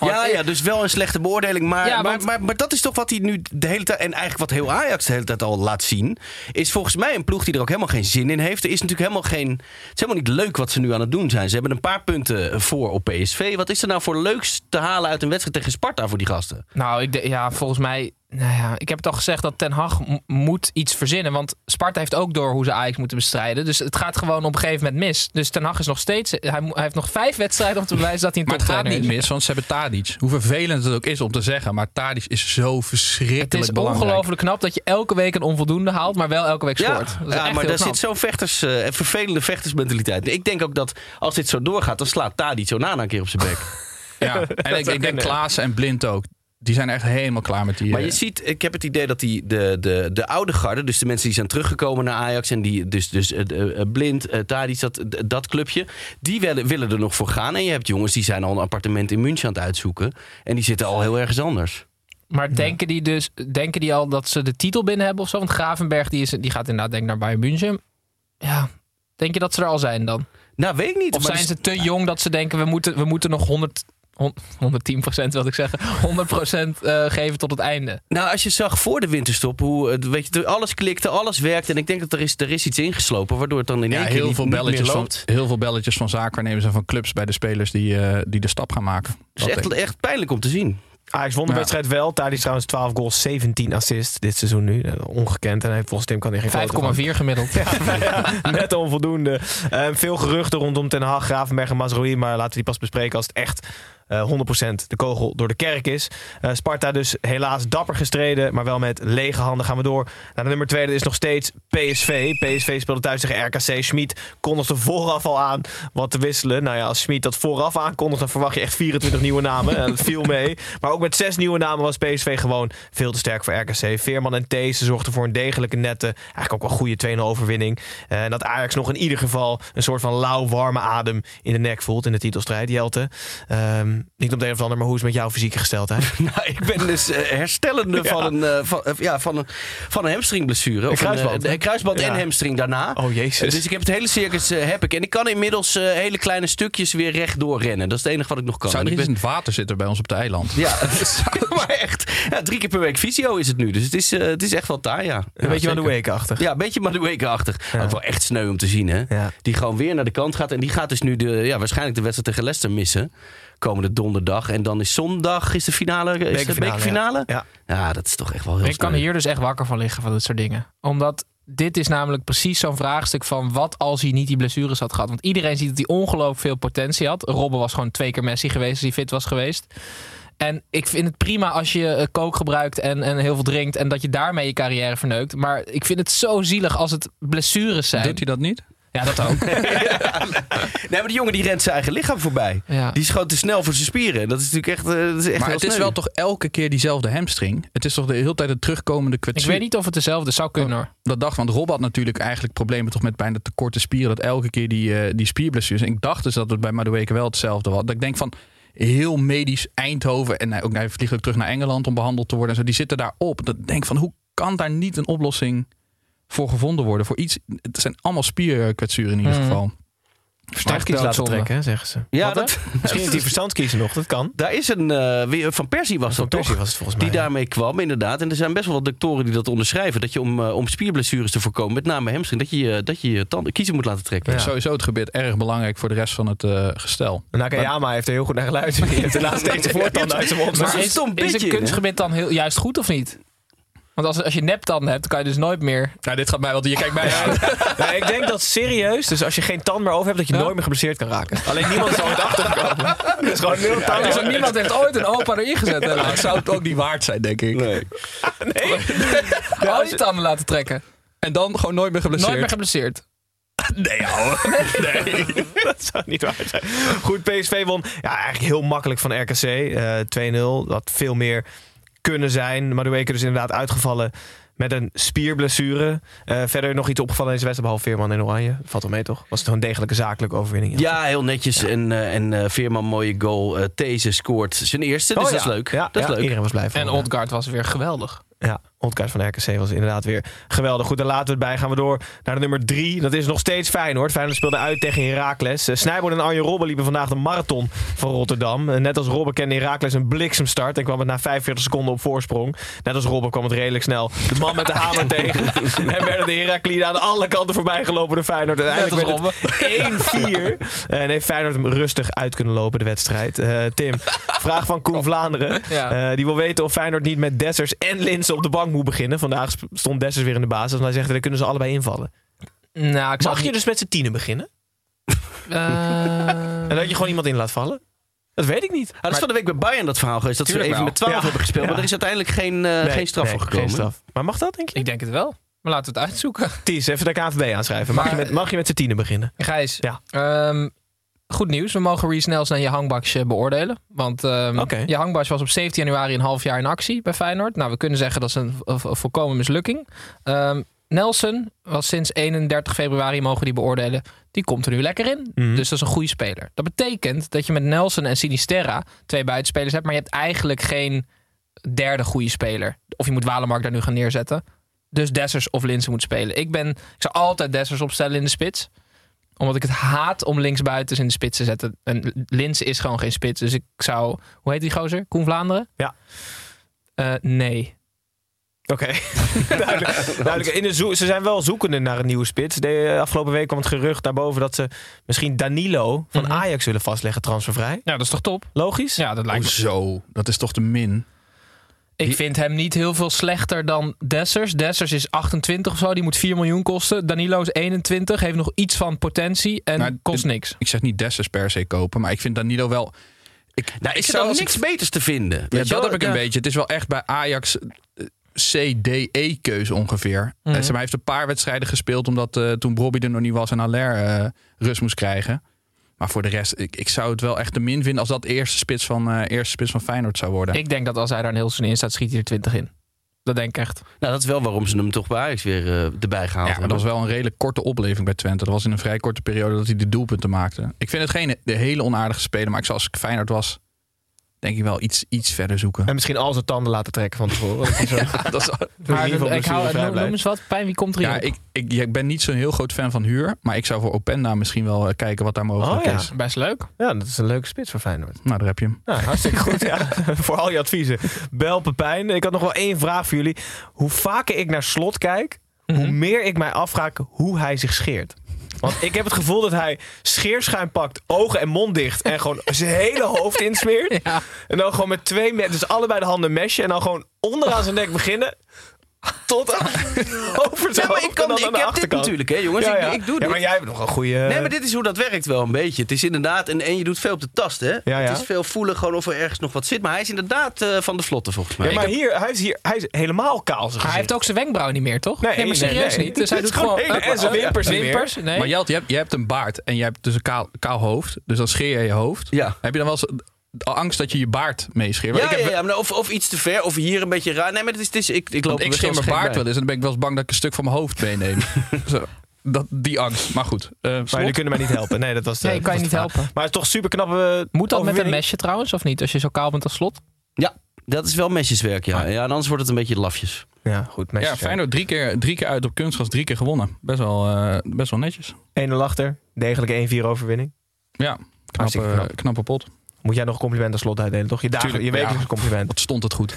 Ja, ja, dus wel een slechte beoordeling. Maar, Ja, maar, maar, maar dat is toch wat hij nu de hele tijd... En eigenlijk wat heel Ajax de hele tijd al laat zien... is volgens mij een ploeg die er ook helemaal geen zin in heeft. Er is natuurlijk helemaal geen... Het is helemaal niet leuk wat ze nu aan het doen zijn. Ze hebben een paar punten voor op PSV. Wat is er nou voor leuks te halen uit een wedstrijd tegen Sparta voor die gasten? Nou, ik de- ja, volgens mij. Nou ja, ik heb het al gezegd dat Ten Hag m- moet iets verzinnen. Want Sparta heeft ook door hoe ze Ajax moeten bestrijden. Dus het gaat gewoon op een gegeven moment mis. Dus Ten Hag is nog steeds. Hij, mo- hij heeft nog vijf wedstrijden om te bewijzen dat hij een Maar het gaat toptrainer niet is. mis, want ze hebben Tadic. Hoe vervelend het ook is om te zeggen. Maar Tadic is zo verschrikkelijk Het is belangrijk. ongelooflijk knap dat je elke week een onvoldoende haalt, maar wel elke week scoort. Is ja maar daar zit zo'n vechters, eh, vervelende vechtersmentaliteit. Ik denk ook dat als dit zo doorgaat... dan slaat Tadic Onana een keer op zijn bek. [LAUGHS] Ja, en ik, ik denk. [LAUGHS] Klaassen en Blind ook. Die zijn echt helemaal klaar met die... Maar eh, je ziet, ik heb het idee dat die, de, de, de oude garde, dus de mensen die zijn teruggekomen naar Ajax en die, dus, dus eh, eh, Blind, uh, Tadic, dat, dat clubje, die willen, willen er nog voor gaan. En je hebt jongens die zijn al een appartement in München aan het uitzoeken en die zitten al heel ergens anders. Maar denken die dus denken die al dat ze de titel binnen hebben of zo? Want Gravenberg die, is, die gaat inderdaad denk ik naar Bayern München. Ja, denk je dat ze er al zijn dan? Nou, weet ik niet. Of maar zijn dus- ze te jong dat ze denken we moeten, we moeten nog 100, hon- 110 procent wil ik zeggen, 100 procent eh, geven tot het einde? Nou, als je zag voor de winterstop hoe eh, weet je, alles klikte, alles werkte. En ik denk dat er is, er is iets ingeslopen waardoor het dan in ja, één keer heel niet, veel, niet meer belletjes van, heel veel belletjes van zaakwaarnemers en van clubs bij de spelers die, eh, die de stap gaan maken. Het is Dat echt, echt pijnlijk om te zien. Ajax won de Ja. wedstrijd wel. Tadic trouwens 12 goals, 17 assists dit seizoen nu. Ongekend. En hij heeft volgens Tim kan hij geen foto van. 5,4 gemiddeld. [LAUGHS] ja, net onvoldoende. Eh, veel geruchten rondom Ten Hag, Gravenberg en Mazraoui. Maar laten we die pas bespreken als het echt eh 100% de kogel door de kerk is. Eh, Sparta dus helaas dapper gestreden. Maar wel met lege handen gaan we door. Naar de nummer 2 dat is nog steeds PSV. PSV speelde thuis tegen RKC. Schmid kondigde vooraf al aan wat te wisselen. Nou ja, als Schmid dat vooraf aankondigt... dan verwacht je echt 24 nieuwe namen. Eh, dat viel mee. Maar ook met zes nieuwe namen was PSV gewoon veel te sterk voor RKC. Veerman en Thees zorgden voor een degelijke nette... eigenlijk ook wel goede 2-0 overwinning. Eh, En dat Ajax nog in ieder geval een soort van lauw, warme adem in de nek voelt in de titelstrijd, Jelte. Niet om de een of ander, maar hoe is het met jouw fysieke gesteldheid? [LAUGHS] Nou, ik ben dus eh, herstellende [LAUGHS] van, een, eh, van, eh, ja, van, een, van een hamstringblessure. Of kruisband, Een, kruisband Ja. en hamstring daarna. Oh, jezus. Dus ik heb het hele circus heb ik. En ik kan inmiddels hele kleine stukjes weer rechtdoor rennen. Dat is het enige wat ik nog kan. Zou er ik iets ben- in het water zitten bij ons op het eiland? Ja, [LAUGHS] maar echt. Ja, drie keer per week fysio is het nu. Dus het is, het is echt wel taai, ja. Een beetje. Madueke-achtig. Ja, een beetje Madueke-achtig. Maar Ook wel echt sneu om te zien, hè? Ja. Die gewoon weer naar de kant gaat. En die gaat dus nu de, ja, waarschijnlijk de wedstrijd tegen Leicester missen. Komende donderdag. En dan is zondag is de finale. Is de Bekerfinale? Ja. Ja, dat is toch echt wel heel Ik kan hier dus echt wakker van liggen van dit soort dingen. Omdat dit is namelijk precies zo'n vraagstuk van wat als hij niet die blessures had gehad. Want iedereen ziet dat hij ongelooflijk veel potentie had. Robben was gewoon twee keer Messi geweest als hij fit was geweest. En ik vind het prima als je eh, kook gebruikt en, en heel veel drinkt en dat je daarmee je carrière verneukt. Maar ik vind het zo zielig als het blessures zijn. Doet hij dat niet? Ja, dat ook. [LAUGHS] Nee, maar die jongen die rent zijn eigen lichaam voorbij. Ja. Die is gewoon te snel voor zijn spieren. Dat is natuurlijk echt, eh, dat is echt Maar heel het is wel toch elke keer diezelfde hamstring? Het is toch de hele tijd een terugkomende ik kwetsuur? weet niet of het dezelfde zou kunnen hoor. Dat dacht, want Rob had natuurlijk eigenlijk problemen toch met bijna te korte spieren. Dat elke keer die, eh, die spierblessures. En ik dacht dus dat het bij Madueke wel hetzelfde was. Dat ik denk van heel medisch Eindhoven. En hij, ook, hij vliegt ook terug naar Engeland om behandeld te worden. En zo, die zitten daarop. Dat ik denk van hoe kan daar niet een oplossing voor gevonden worden? Voor iets, het zijn allemaal spierkwetsuren in ieder Mhm. geval. Verstandskies laten trekken, hè, zeggen ze. Ja, dat? Misschien heeft hij verstandskiezen nog, dat kan. daar is een, eh, weer, van Persie was Van dat Persie toch? was het volgens mij. Die daarmee kwam, inderdaad. En er zijn best wel wat doktoren die dat onderschrijven. Dat je om, eh, om spierblessures te voorkomen, met name hamstring, dat je je- dat je, je tanden, kiezen moet laten trekken. Ja. Sowieso het gebeurt erg belangrijk voor de rest van het eh, gestel. Nakayama heeft er heel goed naar geluisterd. [LAUGHS] Die heeft daarna steeds de voortanden uit zijn mond. Maar is, is een kunstgebied dan heel, juist goed of niet? Want als, als je neptanden hebt, dan kan je dus nooit meer... Nou, dit gaat mij, want je kijkt mij aan. [LAUGHS] Nee, ik denk dat serieus, dus als je geen tand meer over hebt, dat je Ja? nooit meer geblesseerd kan raken. Alleen niemand is er ooit achtergekomen. [LAUGHS] Het is gewoon nul tanden. Dus niemand heeft ooit een opa erin gezet. Nou, zou het ook niet waard zijn, denk ik. Nee. [LAUGHS] Al die tanden laten trekken. En dan gewoon nooit meer geblesseerd. Nooit meer geblesseerd. Nee, ouwe. Nee, dat zou niet waar zijn. Goed, PSV won ja, eigenlijk heel makkelijk van RKC. eh 2-0. Dat veel meer kunnen zijn. Maar Madueke dus inderdaad uitgevallen met een spierblessure. Eh, verder nog iets opgevallen in deze wedstrijd, behalve Veerman in Oranje. Valt wel mee, toch? Was het gewoon een degelijke zakelijke overwinning? Ja, heel netjes. En, eh, en eh, Veerman, mooie goal. Eh These scoort zijn eerste, dus Oh, dat is leuk. Ja, dat is ja, leuk. Iedereen was blij van. En ja. Odgaard was weer geweldig. Ja, Ontkaart van RKC was inderdaad weer geweldig. Goed, daar laten we het bij. Gaan we door naar de nummer drie. Dat is nog steeds Feyenoord. Feyenoord speelde uit tegen Heracles. Uh, Snijboord en Arjen Robben liepen vandaag de marathon van Rotterdam. Eh, net als Robben kende Heracles een bliksemstart en kwam het na 45 seconden op voorsprong. Net als Robben kwam het redelijk snel de man met de hamer [LAUGHS] tegen. En werden de Herakliden aan alle kanten voorbij gelopen door Feyenoord. En Uiteindelijk Net werd het 1-4. [LAUGHS] En heeft Feyenoord hem rustig uit kunnen lopen, de wedstrijd. Eh, Tim, vraag van Koen Vlaanderen. Eh, die wil weten of Feyenoord niet met Dessers en Linsen op de bank moet beginnen. Vandaag stond Dessers weer in de basis. En hij zegt, dan kunnen ze allebei invallen. Nou, ik Mag je dus met z'n tienen beginnen? Eh, [LAUGHS] En dat je gewoon iemand in laat vallen? Dat weet ik niet. Ah, dat is van de week bij Bayern dat verhaal geweest. Dat ze even wel. met 12 Ja. hebben gespeeld. Ja. Maar er is uiteindelijk geen, eh, Nee, geen straf nee, voor gekomen. Geen straf. Maar mag dat, denk je? ik denk het wel. Maar laten we het uitzoeken. Ties, even de KNVB aanschrijven. Mag, Maar- je met, mag je met z'n tienen beginnen? Gijs, Ja. ehm, goed nieuws. We mogen Reece Nelson en je hangbaksje beoordelen. Want Oké. je hangbaks was op 17 januari een half jaar in actie bij Feyenoord. Nou, we kunnen zeggen dat is een, volkomen mislukking. Ehm, Nelson was sinds 31 februari, mogen die beoordelen. Die komt er nu lekker in. Mhm. Dus dat is een goede speler. Dat betekent dat je met Nelson en Sinisterra twee buitenspelers hebt. Maar je hebt eigenlijk geen derde goede speler. Of je moet Walemark daar nu gaan neerzetten. Dus Dessers of Linsen moet spelen. Ik, ben, ik zou altijd Dessers opstellen in de spits. Omdat ik het haat om linksbuitens in de spits te zetten. En Linsen is gewoon geen spits. Dus ik zou... Hoe heet die gozer? Koen Vlaanderen? Ja. Eh, nee. Oké, [LAUGHS] duidelijk. duidelijk. In de ze zijn wel zoekende naar een nieuwe spits. De eh, afgelopen week kwam het gerucht daarboven dat ze misschien Danilo van Mhm. Ajax willen vastleggen, transfervrij. Ja, dat is toch top? Logisch? Ja, dat lijkt me. Hoezo? Dat is toch te min? Ik vind hem niet heel veel slechter dan Dessers. Dessers is 28 of zo. Die moet 4 miljoen kosten. Danilo is 21. Heeft nog iets van potentie. En Nou, kost niks. Ik zeg niet Dessers per se kopen, maar ik vind Danilo wel... Ik, Nou, ik zou niks ik- beters te vinden. Ja, dat heb ik een Ja. beetje. Het is wel echt bij Ajax eh, C-D-E-keuze ongeveer. Maar, hij heeft een paar wedstrijden gespeeld omdat eh, toen Bobby er nog niet was en Aller eh, rust moest krijgen. Maar voor de rest, ik, ik zou het wel echt te min vinden als dat de eerste spits van, eh, eerste spits van Feyenoord zou worden. Ik denk dat als hij daar een heel seizoen in staat, schiet hij er 20 in. Dat denk ik echt. Nou, dat is wel waarom ze hem toch bij Ajax weer eh, erbij gehaald ja, maar dat was wel een redelijk korte opleving bij Twente. Dat was in een vrij korte periode dat hij de doelpunten maakte. Ik vind het geen de hele onaardige speler, maar ik zou als ik Feyenoord was, denk ik wel iets, iets verder zoeken. En misschien al zijn tanden laten trekken van tevoren. [LAUGHS] Dat is, Maar ik hou, noem, noem eens wat. Pijn, wie komt er hier? ja, ik, ik, ja, ik ben niet zo'n heel groot fan van huur. Maar ik zou voor Openda misschien wel eh, kijken wat daar mogelijk Oh, ja. is. Best leuk. Ja, dat is een leuke spits voor Feyenoord. Nou, daar heb je hem. Nou, hartstikke goed. [LAUGHS] Ja. [LAUGHS] voor al je adviezen. Bel Pepijn. Ik had nog wel één vraag voor jullie. Hoe vaker ik naar Slot kijk, hoe meer ik mij afvraag hoe hij zich scheert. Want ik heb het gevoel dat hij scheerschuim pakt, ogen en mond dicht en gewoon zijn hele hoofd insmeert. Ja. En dan gewoon met twee dus allebei de handen mesje en dan gewoon onderaan zijn nek beginnen. Tot aan [LAUGHS] over zijn Ja, maar ik, kan, ik aan de heb dit natuurlijk, hè, jongens. Ja, Ik, ja. ik doe ja, dit. maar jij hebt nog een goede... Nee, maar dit is hoe dat werkt wel een beetje. Het is inderdaad, en, en je doet veel op de tast, hè? Ja, ja. Het is veel voelen gewoon of er ergens nog wat zit. Maar hij is inderdaad eh, van de vlotte, volgens mij. Ja, maar hier, hij is hier, hij is helemaal kaal zijn Hij heeft ook zijn wenkbrauw niet meer, toch? Nee, maar serieus nee. niet. [LAUGHS] Dus hij Het doet is gewoon gewoon... hele- en zijn wimpers niet meer. Wimpers? Nee. Maar Jelt, je hebt, je hebt een baard en je hebt dus een kaal, kaal hoofd. Dus dan scheer je je hoofd. Ja. Heb je dan wel eens angst dat je je baard meescheert? Ja, ik, heb, ja, ja, maar of, of iets te ver, of hier een beetje raar. Nee, maar het is, het is, ik, ik loop want ik mijn baard wel eens en dan ben ik wel eens bang dat ik een stuk van mijn hoofd meeneem. [LAUGHS] Zo, dat, die angst. Maar goed. eh, Maar jullie kunnen mij niet helpen. Nee, dat was de, Nee, ik kan je dat niet helpen. Maar het is toch super knappe Moet dat met een mesje trouwens, of niet? Als je zo kaal bent als slot? Ja, dat is wel mesjeswerk, ja. ja. En anders wordt het een beetje lafjes. Ja, goed. Ja, Feyenoord drie keer, drie keer uit op kunstgras, drie keer gewonnen. Best wel, eh, best wel netjes. 1-0 achter. Degelijke 1-4 overwinning. Ja, knappe, knap. knappe pot. Moet jij nog een compliment als slot uitdelen, toch? Je, dagen, Tuurlijk, je ja. compliment. Wat stond het goed.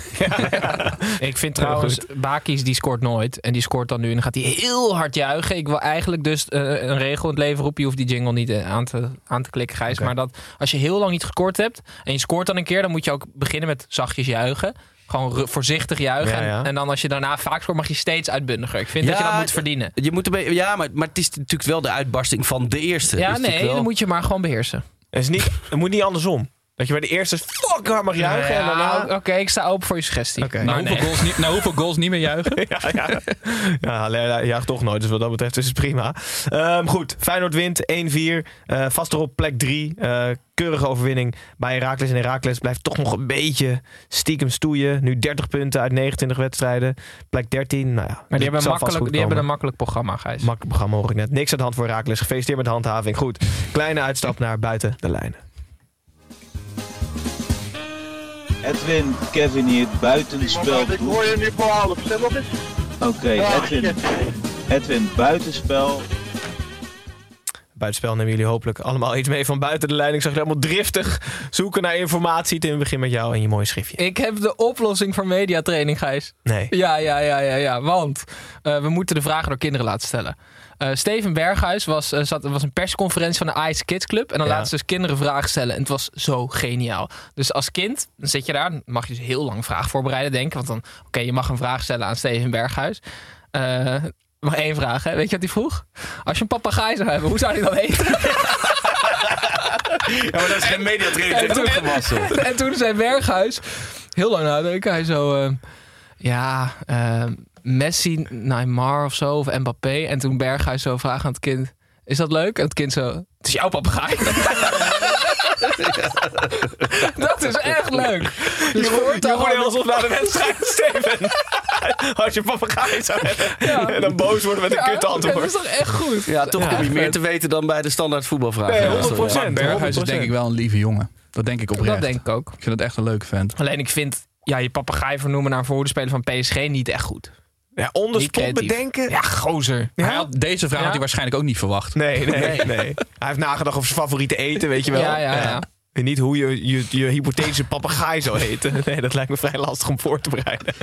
[LAUGHS] Ik vind trouwens, Bakis die scoort nooit. En die scoort dan nu en dan gaat hij heel hard juichen. Ik wil eigenlijk dus eh, een regel in het leven roepen. Je hoeft die jingle niet eh, aan te, aan te klikken, Gijs. Maar dat als je heel lang niet gescoord hebt en je scoort dan een keer... dan moet je ook beginnen met zachtjes juichen. Gewoon voorzichtig juichen. Ja, ja. En, en dan als je daarna vaak scoort, mag je steeds uitbundiger. Ik vind dat je dat moet verdienen. Je moet een ja, maar, maar het is natuurlijk wel de uitbarsting van de eerste. Ja, Dus nee, wel- dan moet je maar gewoon beheersen. Het, is niet, het moet niet andersom. Dat je bij de eerste fuck hard mag juichen en Ja, daarna... Oké, ik sta open voor je suggestie. Nou, Maar hoeveel, nee. goals niet, nou, hoeveel goals niet meer juichen? [LAUGHS] Ja, ja. ja, toch nooit. Dus wat dat betreft is het prima. Ehm, goed, Feyenoord wint 1-4. Eh, vast erop plek 3. keurige overwinning bij Heracles. En Heracles blijft toch nog een beetje stiekem stoeien. Nu 30 punten uit 29 wedstrijden. Plek 13. Nou ja, Maar die hebben, makkelijk, die hebben een makkelijk programma, Gijs. Makkelijk programma hoor ik net. Niks aan de hand voor Heracles. Gefeliciteerd met de handhaving. Goed, kleine uitstap naar buiten de lijnen. Edwin, Kevin hier, buitenspel. Ik hoor je nu voor half, stem nog eens. Oké, Edwin. Edwin, buitenspel. Buitenspel nemen jullie hopelijk allemaal iets mee van buiten de. Ik zag je helemaal driftig zoeken naar informatie. Tim, we beginnen met jou en je mooie schriftje. Ik heb de oplossing voor mediatraining, Gijs. Nee. Ja, ja, ja, ja, ja. Want eh, we moeten de vragen door kinderen laten stellen. Eh, Steven Berghuis was, eh, zat, er was een persconferentie van de Ice Kids Club. En dan Ja. laten ze dus kinderen vragen stellen. En het was zo geniaal. Dus als kind, dan zit je daar. Dan mag je dus heel lang vragen voorbereiden, denken. Want dan, oké, je mag een vraag stellen aan Steven Berghuis. Eh maar één vraag, hè? Weet je wat hij vroeg? Als je een papegaai zou hebben, hoe zou die dan heten? [LAUGHS] Ja, maar dat is geen mediatraining. En toen, en toen zei Berghuis, heel lang nadenken, hij zo... ja, eh, Messi, Neymar of zo, of Mbappé. En toen Berghuis zo vragen aan het kind, is dat leuk? En het kind zo, het is jouw papegaai. [LAUGHS] dat is echt leuk. Dus Je wordt gewoon- alsof naar de wedstrijd, Steven. [LAUGHS] Als je papegaai zou hebben. En dan boos worden met een Ja, kut Dat antwoord. is toch echt goed? Ja, toch Ja, kom je meer vet. te weten dan bij de standaard voetbalvragen. Nee, Ja, 100%. zo, ja. Maar Berghuis is 100%. denk ik wel een lieve jongen. Dat denk ik oprecht. Dat denk ik ook. Ik vind het echt een leuke vent. Alleen ik vind ja, je papegaai vernoemen naar een voorhoedenspeler van PSG niet echt goed. Ja, on the Niet spot creatief. bedenken. Ja, gozer. Hij had, deze vraag Ja? had hij waarschijnlijk ook niet verwacht. Nee, nee, nee. Hij heeft nagedacht over zijn favoriete eten, weet je wel. Ja, ja, ja. En niet hoe je je, je hypothetische papegaai zou heten. [LAUGHS] Nee, dat lijkt me vrij lastig om voor te bereiden.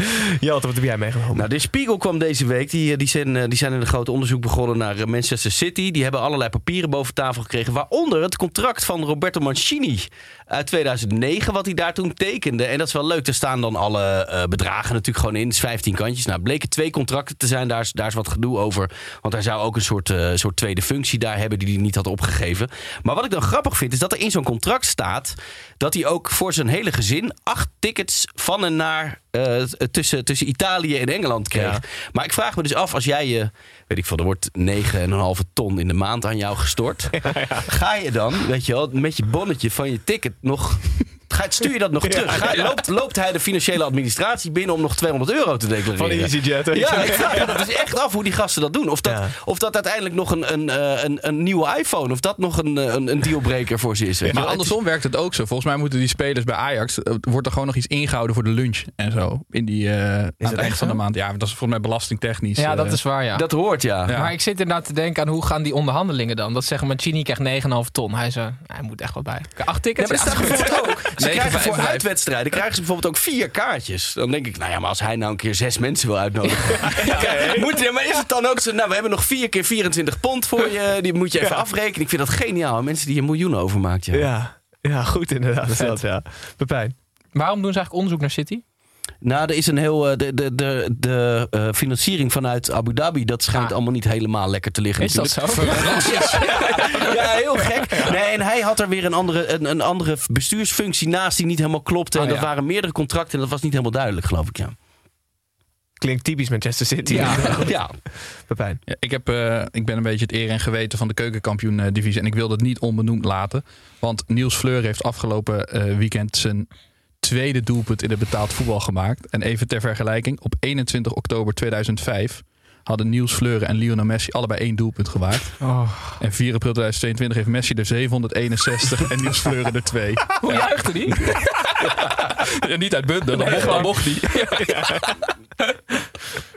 Jelte, wat heb jij meegenomen? Nou, de Spiegel kwam deze week. Die, eh, die, zijn, eh, die zijn in een groot onderzoek begonnen naar eh, Manchester City. Die hebben allerlei papieren boven tafel gekregen. Waaronder het contract van Roberto Mancini uit 2009. Wat hij daar toen tekende. En dat is wel leuk. Er staan dan alle eh, bedragen natuurlijk gewoon in. Het is 15 kantjes. Nou, bleken twee contracten te zijn. Daar is, daar is wat gedoe over. Want hij zou ook een soort, eh, soort tweede functie daar hebben die hij niet had opgegeven. Maar wat ik dan grappig vind, is dat er in zo'n contract staat dat hij ook voor zijn hele gezin acht tickets van en naar eh, tussen, tussen Italië en Engeland kreeg. Ja. Maar ik vraag me dus af, als jij je, weet ik veel, er wordt 9,5 ton in de maand aan jou gestort. [LAUGHS] Ga je dan, weet je wel, met je bonnetje van je ticket nog Ga, stuur je dat nog terug? Ga, loopt, loopt hij de financiële administratie binnen om nog 200 euro te declareren? Van EasyJet. Ja, ik vraag me dat dus echt af hoe die gasten dat doen. Of dat, Ja. of dat uiteindelijk nog een, een, eh, een, een nieuwe iPhone, of dat nog een, eh, een, een dealbreaker voor ze is. Maar wel. andersom werkt het ook zo. Volgens mij moeten die spelers bij Ajax. eh, wordt er gewoon nog iets ingehouden voor de lunch en zo. In die, eh, aan het eind van de maand. Ja, dat is volgens mij belastingtechnisch. Ja, dat is waar, ja. Dat hoort, ja. Ja. Maar ik zit inderdaad te denken aan hoe gaan die onderhandelingen dan? Dat zeggen Mancini krijgt 9,5 ton. Hij zei, hij moet echt wat bij. Acht Ja, tickets? maar staat [LAUGHS] Ja, bijvoorbeeld ook. Ze krijgen voor uitwedstrijden krijgen ze bijvoorbeeld ook vier kaartjes. Dan denk ik, nou ja, maar als hij nou een keer zes mensen wil uitnodigen. [LAUGHS] moet, je- maar is het dan ook zo, nou we hebben nog vier keer 24 pond voor je. Die moet je even afrekenen. Ik vind dat geniaal. Mensen die een miljoen overmaakt. Ja. Ja. ja, goed inderdaad. Dat, ja. Pepijn. Waarom doen ze eigenlijk onderzoek naar City? Nou, er is een heel. eh, De, de, de, de eh, financiering vanuit Abu Dhabi, dat schijnt Ah. allemaal niet helemaal lekker te liggen. Is dat zo? [LAUGHS] [LAUGHS] Ja, heel gek. Nee, en hij had er weer een andere, een, een andere bestuursfunctie naast die niet helemaal klopte. En Oh, dat waren meerdere contracten en dat was niet helemaal duidelijk, geloof ik. Ja. Klinkt typisch Manchester City. Ja. [LAUGHS] ja. Pepijn. Ja, ik, heb, eh, ik ben een beetje het eer en geweten van de keukenkampioen-divisie. En ik wil dat niet onbenoemd laten. Want Niels Fleur heeft afgelopen eh, weekend zijn tweede doelpunt in het betaald voetbal gemaakt. En even ter vergelijking, op 21 oktober 2005 hadden Niels Fleur en Lionel Messi allebei één doelpunt gemaakt. Oh. En 4 april 2022 heeft Messi er 761 en Niels Fleur er twee. [LAUGHS] Hoe juichte die? [LAUGHS] Ja, niet uitbundig, dat Nee, gewoon- mocht niet. [LAUGHS]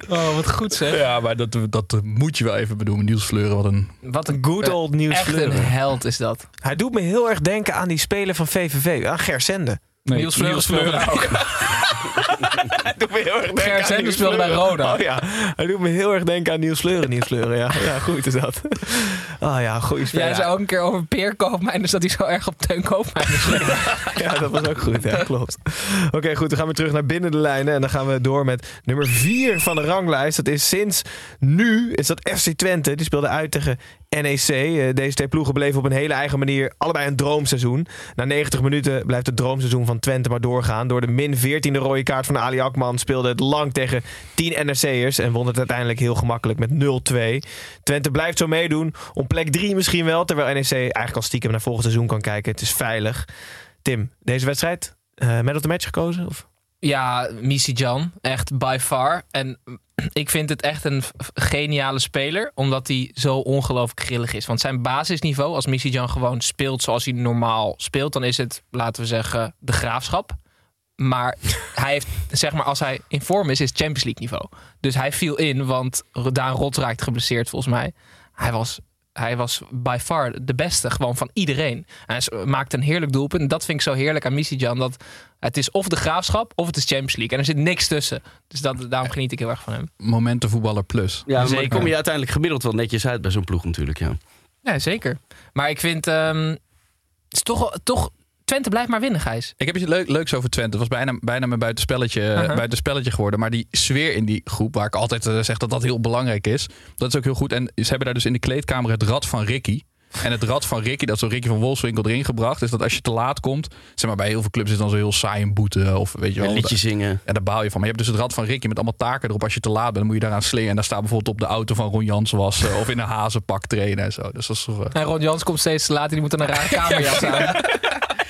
Oh, wat goed zeg. Ja, maar dat, dat moet je wel even benoemen. Niels Fleur, wat een... Wat een Good old Niels Echt een Fleuren. held is dat. Hij doet me heel erg denken aan die speler van VVV. Aan Gersende. Nee, Niels Fleuren ook. [LAUGHS] Hij doet me heel erg denken speelde bij. Roda. Oh ja, hij doet me heel erg denken aan Niels Fleuren. Niels Fleuren, ja. Ja, goed is dat. [LAUGHS] Ah ja, goede speler. Jij zei ook een keer over Peer Koopmijn, dus dat hij zo erg op Teun Koopmijn. [LAUGHS] Ja, dat was ook goed. Ja, klopt. Oké, goed. Dan gaan we terug naar binnen de lijnen. En dan gaan we door met nummer 4 van de ranglijst. Dat is sinds nu, is dat FC Twente. Die speelde uit tegen NEC. Eh, Deze twee ploegen bleven op een hele eigen manier allebei een droomseizoen. Na 90 minuten blijft het droomseizoen van Twente maar doorgaan. Door de min 14e rode kaart van Ali Akman speelde het lang tegen 10 NEC'ers. En won het uiteindelijk heel gemakkelijk met 0-2. Twente blijft zo meedoen. Om plek 3 misschien wel. Terwijl NEC eigenlijk al stiekem naar volgend seizoen kan kijken. Het is veilig. Tim, deze wedstrijd, eh man of the match gekozen? Of? Ja, Missy Jan, echt by far. En ik vind het echt een geniale speler, omdat hij zo ongelooflijk grillig is. Want zijn basisniveau, als Missy Jan gewoon speelt zoals hij normaal speelt, dan is het, laten we zeggen, de graafschap. Maar hij heeft, zeg maar, als hij in vorm is, is Champions League niveau. Dus hij viel in, want Daan Rots raakte geblesseerd volgens mij. Hij was, hij was by far de beste, gewoon van iedereen. Hij maakte een heerlijk doelpunt. En dat vind ik zo heerlijk aan Missy Jan, dat het is of de graafschap of het is Champions League. En er zit niks tussen. Dus dat, daarom geniet ik heel erg van hem. Momentenvoetballer plus. Ja, maar Zeker. dan kom je uiteindelijk gemiddeld wel netjes uit bij zo'n ploeg natuurlijk. Ja. Ja, zeker. Maar ik vind, ehm, het is toch, toch, Twente blijft maar winnen, Gijs. Ik heb iets leuk, leuks over Twente. Het was bijna, bijna mijn buitenspelletje, Uh-huh. buitenspelletje geworden. Maar die sfeer in die groep, waar ik altijd eh, zeg dat dat heel belangrijk is. Dat is ook heel goed. En ze hebben daar dus in de kleedkamer het rad van Ricky. En het rad van Ricky, dat is zo Ricky van Wolfswinkel erin gebracht. Is dat als je te laat komt, zeg maar bij heel veel clubs is dan zo heel saai een boete. Of weet je wel. Een liedje zingen. Ja, daar baal je van. Maar je hebt dus het rad van Ricky met allemaal taken erop. Als je te laat bent, dan moet je daaraan slingen. En daar staat bijvoorbeeld op de auto van Ron Jans wassen. of in een hazenpak trainen en zo. Dus dat is toch... eh, En Ron Jans komt steeds te laat en die moet dan een rare [LAUGHS] kamerjas aan. [LAUGHS]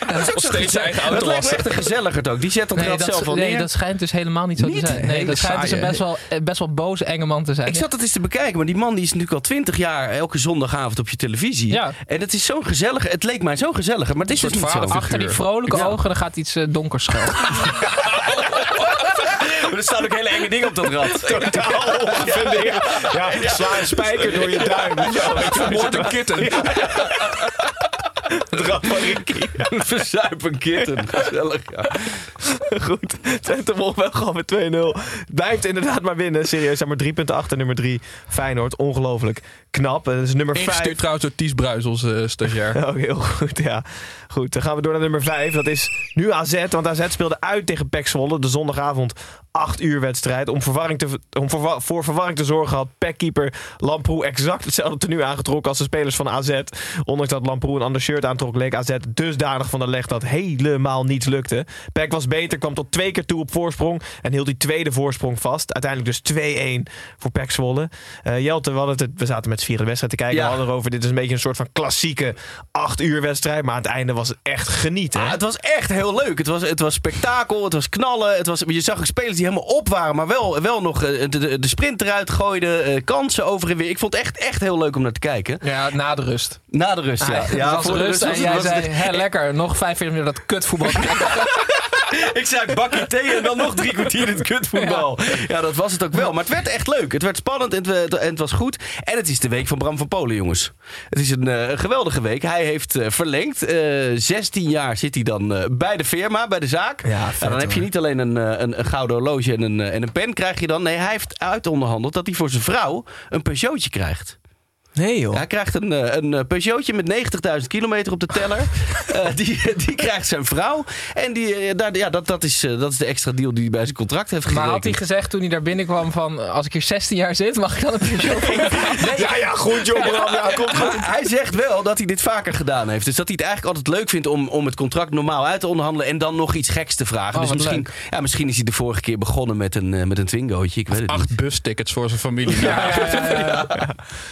nog steeds zijn eigen Dat auto lijkt me wassen. echt een gezelligerd ook. Die zet dat Nee, rad dat, zelf al nee neer. dat schijnt dus helemaal niet zo Niet? te zijn. Nee, Hele dat schijnt dus een best wel, eh, best wel boze enge man te zijn. Ik zat dat eens te bekijken, maar die man die is natuurlijk al twintig jaar elke zondagavond op je televisie. Ja. En het is zo'n gezellige, het leek mij zo gezellig, maar het is dus niet zo. Achter die vrolijke Ja. ogen, dan gaat iets eh, donkers schuil. [LAUGHS] Maar er staan ook hele enge dingen op dat rad. Totaal ongefundeerd. Ja, sla een spijker door je duim. Vermoord een kitten. Het [LAUGHS] rad van Ricky. Verzuip een kitten. Gezellig, ja. Goed, Twente won wel gewoon met 2-0. Blijft inderdaad maar winnen. Serieus, zijn maar drie punten achter nummer 3. Feyenoord, ongelooflijk knap. Dat is nummer 5. Ingestuurd trouwens door Ties Bruis, onze stagiair. [LAUGHS] Ook heel goed, ja. Goed, dan gaan we door naar nummer 5. Dat is nu AZ, want AZ speelde uit tegen PEC Zwolle. De zondagavond 8 uur wedstrijd. Om, verwarring te, om verwa- voor verwarring te zorgen had PEC-keeper Lamproe exact hetzelfde tenue aangetrokken als de spelers van AZ. Ondanks dat Lamproe een ander shirt aantrok, leek AZ dusdanig van de leg dat helemaal niets lukte. PEC was beter. Kwam tot twee keer toe op voorsprong. En hield die tweede voorsprong vast. Uiteindelijk dus 2-1 voor Pek Zwolle. Eh, Jelte, we, het, we zaten met z'n vieren de wedstrijd te kijken. Ja. We hadden erover. Dit is een beetje een soort van klassieke acht uur wedstrijd. Maar aan het einde was het echt genieten. hè? Ah, het was echt heel leuk. Het was, het was spektakel, het was knallen. Het was, je zag ook spelers die helemaal op waren, maar wel, wel nog eh, de, de, de sprint eruit gooiden. eh, kansen over en weer. Ik vond het echt, echt heel leuk om naar te kijken. Ja, na de rust. Na de rust, ja. Ja, ja was voor de rust en jij zei, hè, lekker, nog 45 minuten dat kutvoetbal. [LAUGHS] Ik zei bakje thee en dan nog drie kwartier het kutvoetbal. Ja. dat was het ook wel. Maar het werd echt leuk. Het werd spannend en het, werd- en het was goed. En het is de week van Bram van Polen, jongens. Het is een, eh, geweldige week. Hij heeft eh, verlengd. Eh 16 jaar zit hij dan eh, bij de firma, bij de zaak. Ja, vet, Nou, dan heb je niet alleen een, eh, een, een gouden horloge en een, eh, en een pen krijg je dan. Nee, hij heeft uitonderhandeld dat hij voor zijn vrouw een Peugeotje krijgt. Nee joh. Hij krijgt een, eh, een eh, Peugeotje met 90.000 kilometer op de teller. [LAUGHS] Eh, die, die krijgt zijn vrouw. En die, daar, ja, dat, dat, is, dat is de extra deal die hij bij zijn contract heeft Maar gekregen. had hij gezegd toen hij daar binnenkwam van... als ik hier 16 jaar zit, mag ik dan een Peugeot [LAUGHS] Ja, ja, goed joh Bram. Ja, komt goed. Maar [LAUGHS] hij zegt wel dat hij dit vaker gedaan heeft. Dus dat hij het eigenlijk altijd leuk vindt om, om het contract normaal uit te onderhandelen. En dan nog iets geks te vragen. Oh, dus misschien, ja, misschien is hij de vorige keer begonnen met een, met een Twingootje. Ik weet het niet. Acht bustickets voor zijn familie. Ja.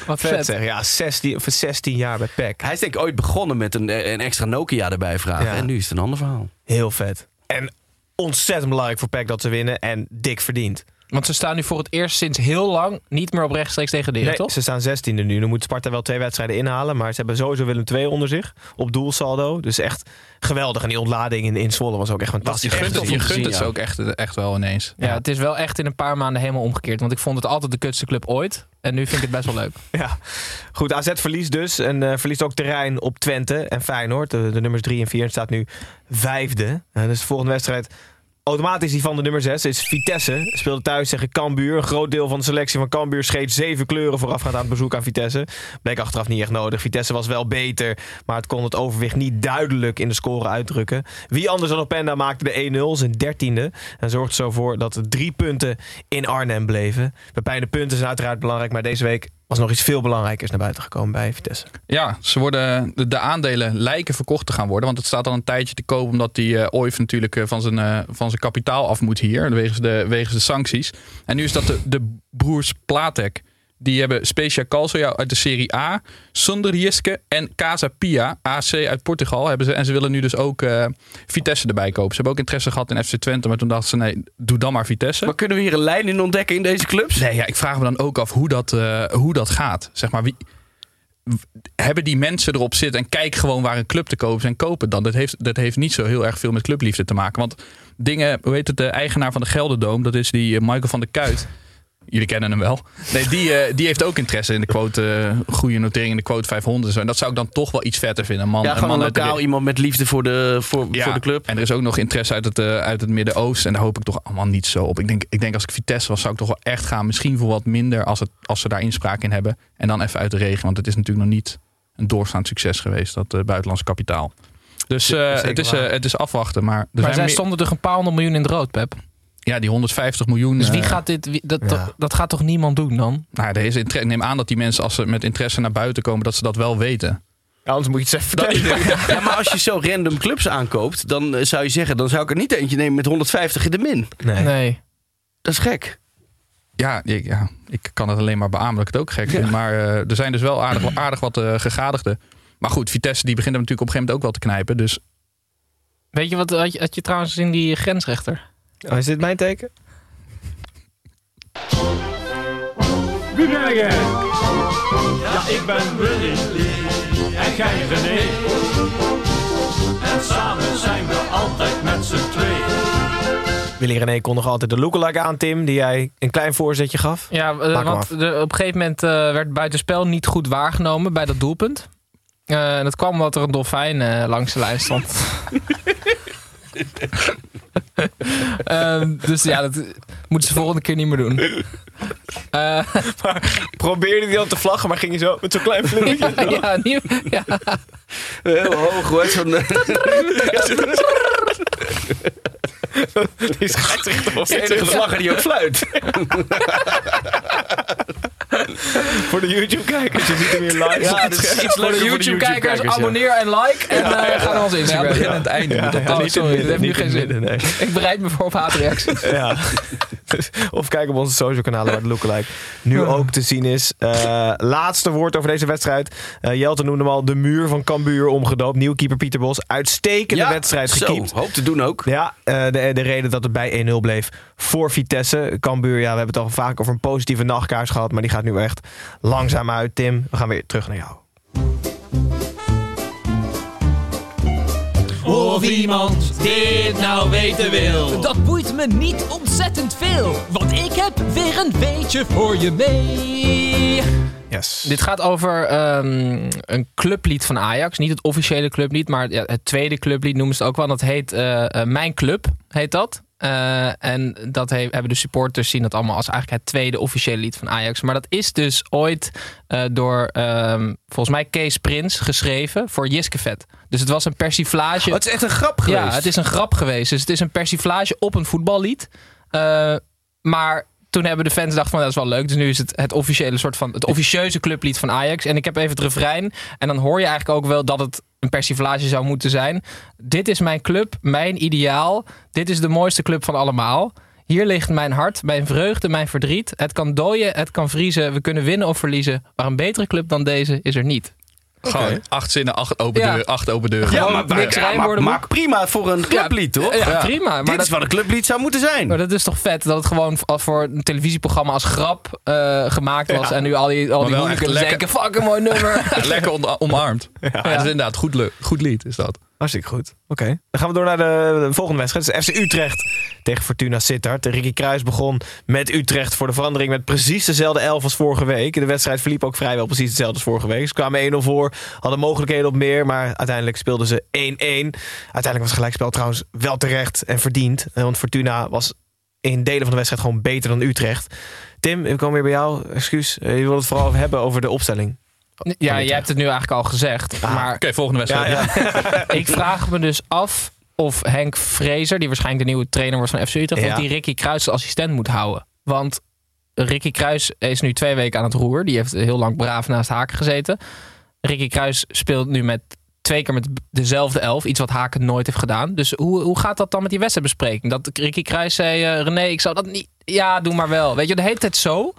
Wat Vet vet. zeg. Ja, 16, of 16 jaar bij PEC. Hij is denk ik ooit begonnen met een, eh, een extra Nokia erbij vragen. Ja. En nu is het een ander verhaal. Heel vet. En ontzettend belangrijk voor PEC dat ze winnen. En dik verdiend. Want ze staan nu voor het eerst sinds heel lang niet meer op rechtstreeks tegen de Nee, toch? ze staan 16e nu. Dan moet Sparta wel twee wedstrijden inhalen. Maar ze hebben sowieso Willem II onder zich. Op doelsaldo. Dus echt geweldig. En die ontlading in, in Zwolle was ook echt fantastisch. Je gunt, je gunt het ja. ze ook echt, echt wel ineens. Ja, het is wel echt in een paar maanden helemaal omgekeerd. Want ik vond het altijd de kutste club ooit. En nu vind ik het best wel leuk. [LAUGHS] Ja, goed. AZ verliest dus. En eh, verliest ook terrein op Twente en Feyenoord. De, de nummers 3 en 4 en staat nu vijfde. Dus de volgende wedstrijd automatisch die van de nummer 6 is Vitesse. Speelde thuis tegen Cambuur. Een groot deel van de selectie van Cambuur scheet zeven kleuren voorafgaand aan het bezoek aan Vitesse. Bleek achteraf niet echt nodig. Vitesse was wel beter, maar het kon het overwicht niet duidelijk in de score uitdrukken. Wie anders dan Openda maakte de 1-0, zijn dertiende. En zorgde zo voor dat er drie punten in Arnhem bleven. Bepijnde punten zijn uiteraard belangrijk, maar deze week was nog iets veel belangrijkers naar buiten gekomen bij Vitesse. Ja, ze worden, de, de aandelen lijken verkocht te gaan worden. Want het staat al een tijdje te koop. Omdat die eh Oif natuurlijk eh, van zijn, eh, van zijn kapitaal af moet hier. Wegens de, wegens de sancties. En nu is dat de, de broers Platek. Die hebben Specia Calcio uit de Serie A. Sonderjeske en Casa Pia, AC uit Portugal. Hebben ze, en ze willen nu dus ook eh, Vitesse erbij kopen. Ze hebben ook interesse gehad in FC Twente. Maar toen dachten ze, nee, doe dan maar Vitesse. Maar kunnen we hier een lijn in ontdekken in deze clubs? Nee, ja, ik vraag me dan ook af hoe dat, eh, hoe dat gaat. Zeg maar, wie, hebben die mensen erop zitten en kijk gewoon waar een club te kopen is en kopen dan. Dat heeft, dat heeft niet zo heel erg veel met clubliefde te maken. Want dingen, hoe heet het, de eigenaar van de Gelderdoom, dat is die eh, Michael van der Kuit. Jullie kennen hem wel. Nee, die, eh, die heeft ook interesse in de quote, eh, goede notering in de quote 500 en zo. En dat zou ik dan toch wel iets vetter vinden. Een Man, Ja, een gewoon man de lokaal iemand met liefde voor de, voor, ja, voor de club. En er is ook nog interesse uit het, eh, uit het Midden-Oosten. En daar hoop ik toch allemaal niet zo op. Ik denk, ik denk als ik Vitesse was, zou ik toch wel echt gaan. Misschien voor wat minder als, het, als ze daar inspraak in hebben. En dan even uit de regen. Want het is natuurlijk nog niet een doorstaand succes geweest, dat eh buitenlands kapitaal. Dus eh, het, is, het is afwachten. Maar, er Maar zijn zij meer- stonden toch een paar honderd miljoen in het rood, Pep? Ja, die 150 miljoen. Dus wie eh, gaat dit... wie- dat, ja. dat, dat gaat toch niemand doen dan? nou, er is inter- neem aan dat die mensen, als ze met interesse naar buiten komen, dat ze dat wel weten. Ja, anders moet je het eens even vertellen. [LAUGHS] Ja, maar als je zo random clubs aankoopt, dan eh, zou je zeggen, dan zou ik er niet eentje nemen met 150 in de min. Nee. Nee. Dat is gek. Ja, ik, ja, ik kan het alleen maar beamen dat ik het ook gek vind. Maar eh, er zijn dus wel aardig, aardig wat eh, gegadigden. Maar goed, Vitesse die begint hem natuurlijk op een gegeven moment ook wel te knijpen. Dus Weet je wat had je, had je trouwens in die grensrechter? Oh, is dit mijn teken? Wie ben jij? Ja, ik ben Willy. En jij René. En samen zijn we altijd met z'n twee. Willy René kon nog altijd de lookalike aan, Tim. Die jij een klein voorzetje gaf. Ja, eh, want de, op een gegeven moment eh, werd buitenspel niet goed waargenomen bij dat doelpunt. Eh, en dat kwam omdat er een dolfijn eh, langs de lijn stond. [LAUGHS] [LAUGHS] Ehm, dus ja, dat moeten ze volgende keer niet meer doen. Eh, Probeerde hij dan te vlaggen, maar ging je zo met zo'n klein vleugje. ja, ja, nieuw, ja. Heel hoog hoor. Zo'n, eh, [LAUGHS] Die scheidsrechter was de enige vlagger die ook fluit. [LAUGHS] [LAUGHS] Voor de YouTube-kijkers, je ziet hem weer live. [LAUGHS] Ja, is iets Voor de YouTube-kijkers, ja. abonneer en like. En eh, ga naar onze Ja, Instagram. begin aan het einde. Ja, ja. Oh, sorry, dat heeft nu geen zin. Ik bereid me voor op haatreacties. Ja. [LAUGHS] of kijk op onze social kanalen waar de lookalike nu ook te zien is. Eh, laatste woord over deze wedstrijd. Eh Jelte noemde hem al de muur van Cambuur omgedoopt. Nieuw keeper Pieter Bos. Uitstekende Ja, wedstrijd gekiept. hoop te doen ook. Ja, eh, de, de reden dat het bij 1-0 bleef voor Vitesse. Cambuur, ja, we hebben het al vaak over een positieve nachtkaars gehad. Maar die gaat nu echt langzaam uit. Tim, we gaan weer terug naar jou. Of iemand dit nou weten wil. Dat boeit me niet ontzettend veel, want ik heb weer een beetje voor je mee. Yes. Dit gaat over ehm, een clublied van Ajax. Niet het officiële clublied, maar het tweede clublied noemen ze het ook wel. Dat heet eh, eh, Mijn Club, heet dat. Eh, en dat he- hebben de supporters zien dat allemaal als eigenlijk het tweede officiële lied van Ajax. Maar dat is dus ooit eh, door ehm, volgens mij Kees Prins geschreven voor Jiskevet. Dus het was een persiflage. Oh, het is echt een grap geweest. Ja, het is een grap geweest. Dus het is een persiflage op een voetballied. Eh, maar toen hebben de fans gedacht van dat is wel leuk. Dus nu is het het officiële soort van het officieuze clublied van Ajax. En ik heb even het refrein. En dan hoor je eigenlijk ook wel dat het een persiflage zou moeten zijn. Dit is mijn club, mijn ideaal. Dit is de mooiste club van allemaal. Hier ligt mijn hart, mijn vreugde, mijn verdriet. Het kan dooien, het kan vriezen. We kunnen winnen of verliezen. Maar een betere club dan deze is er niet. Gewoon acht zinnen, acht open, Ja. deuren, acht open deuren. Ja, maar, maar, niks ja, maar, rijmwoordenboek. maar prima voor een clublied, toch? Ja, prima. Maar Dit dat, is wat een clublied zou moeten zijn. Maar dat is toch vet dat het gewoon al voor een televisieprogramma als grap eh, gemaakt was. En nu al die, al die hooligans lekker. denken, fuck een mooi nummer. [LAUGHS] Lekker on- omarmd. [LAUGHS] Ja. Het is inderdaad goed, le- goed lied, is dat. Hartstikke goed. Oké. Dan gaan we door naar de, de volgende wedstrijd. Het is FC Utrecht tegen Fortuna Sittard. Ricky Kruis begon met Utrecht voor de verandering met precies dezelfde elf als vorige week. De wedstrijd verliep ook vrijwel precies hetzelfde als vorige week. Ze kwamen 1-0 voor, hadden mogelijkheden op meer, maar uiteindelijk speelden ze 1-1. Uiteindelijk was het gelijkspel trouwens wel terecht en verdiend. Want Fortuna was in delen van de wedstrijd gewoon beter dan Utrecht. Tim, we komen weer bij jou. Excuus, eh, je wil het vooral hebben over de opstelling. Ja, jij hebt het nu eigenlijk al gezegd. Maar Oké, volgende wedstrijd. Ja, [LAUGHS] [LAUGHS] ik vraag me dus af of Henk Vrezer, die waarschijnlijk de nieuwe trainer wordt van FC Utrecht, Ja. of die Ricky Kruis als assistent moet houden. Want Ricky Kruis is nu twee weken aan het roer. Die heeft heel lang braaf naast Haken gezeten. Ricky Kruis speelt nu met twee keer met dezelfde elf. Iets wat Haken nooit heeft gedaan. Dus hoe, hoe gaat dat dan met die wedstrijdbespreking? Dat Ricky Kruis zei, eh, René, ik zou dat niet... Ja, doe maar wel. Weet je, de hele tijd zo.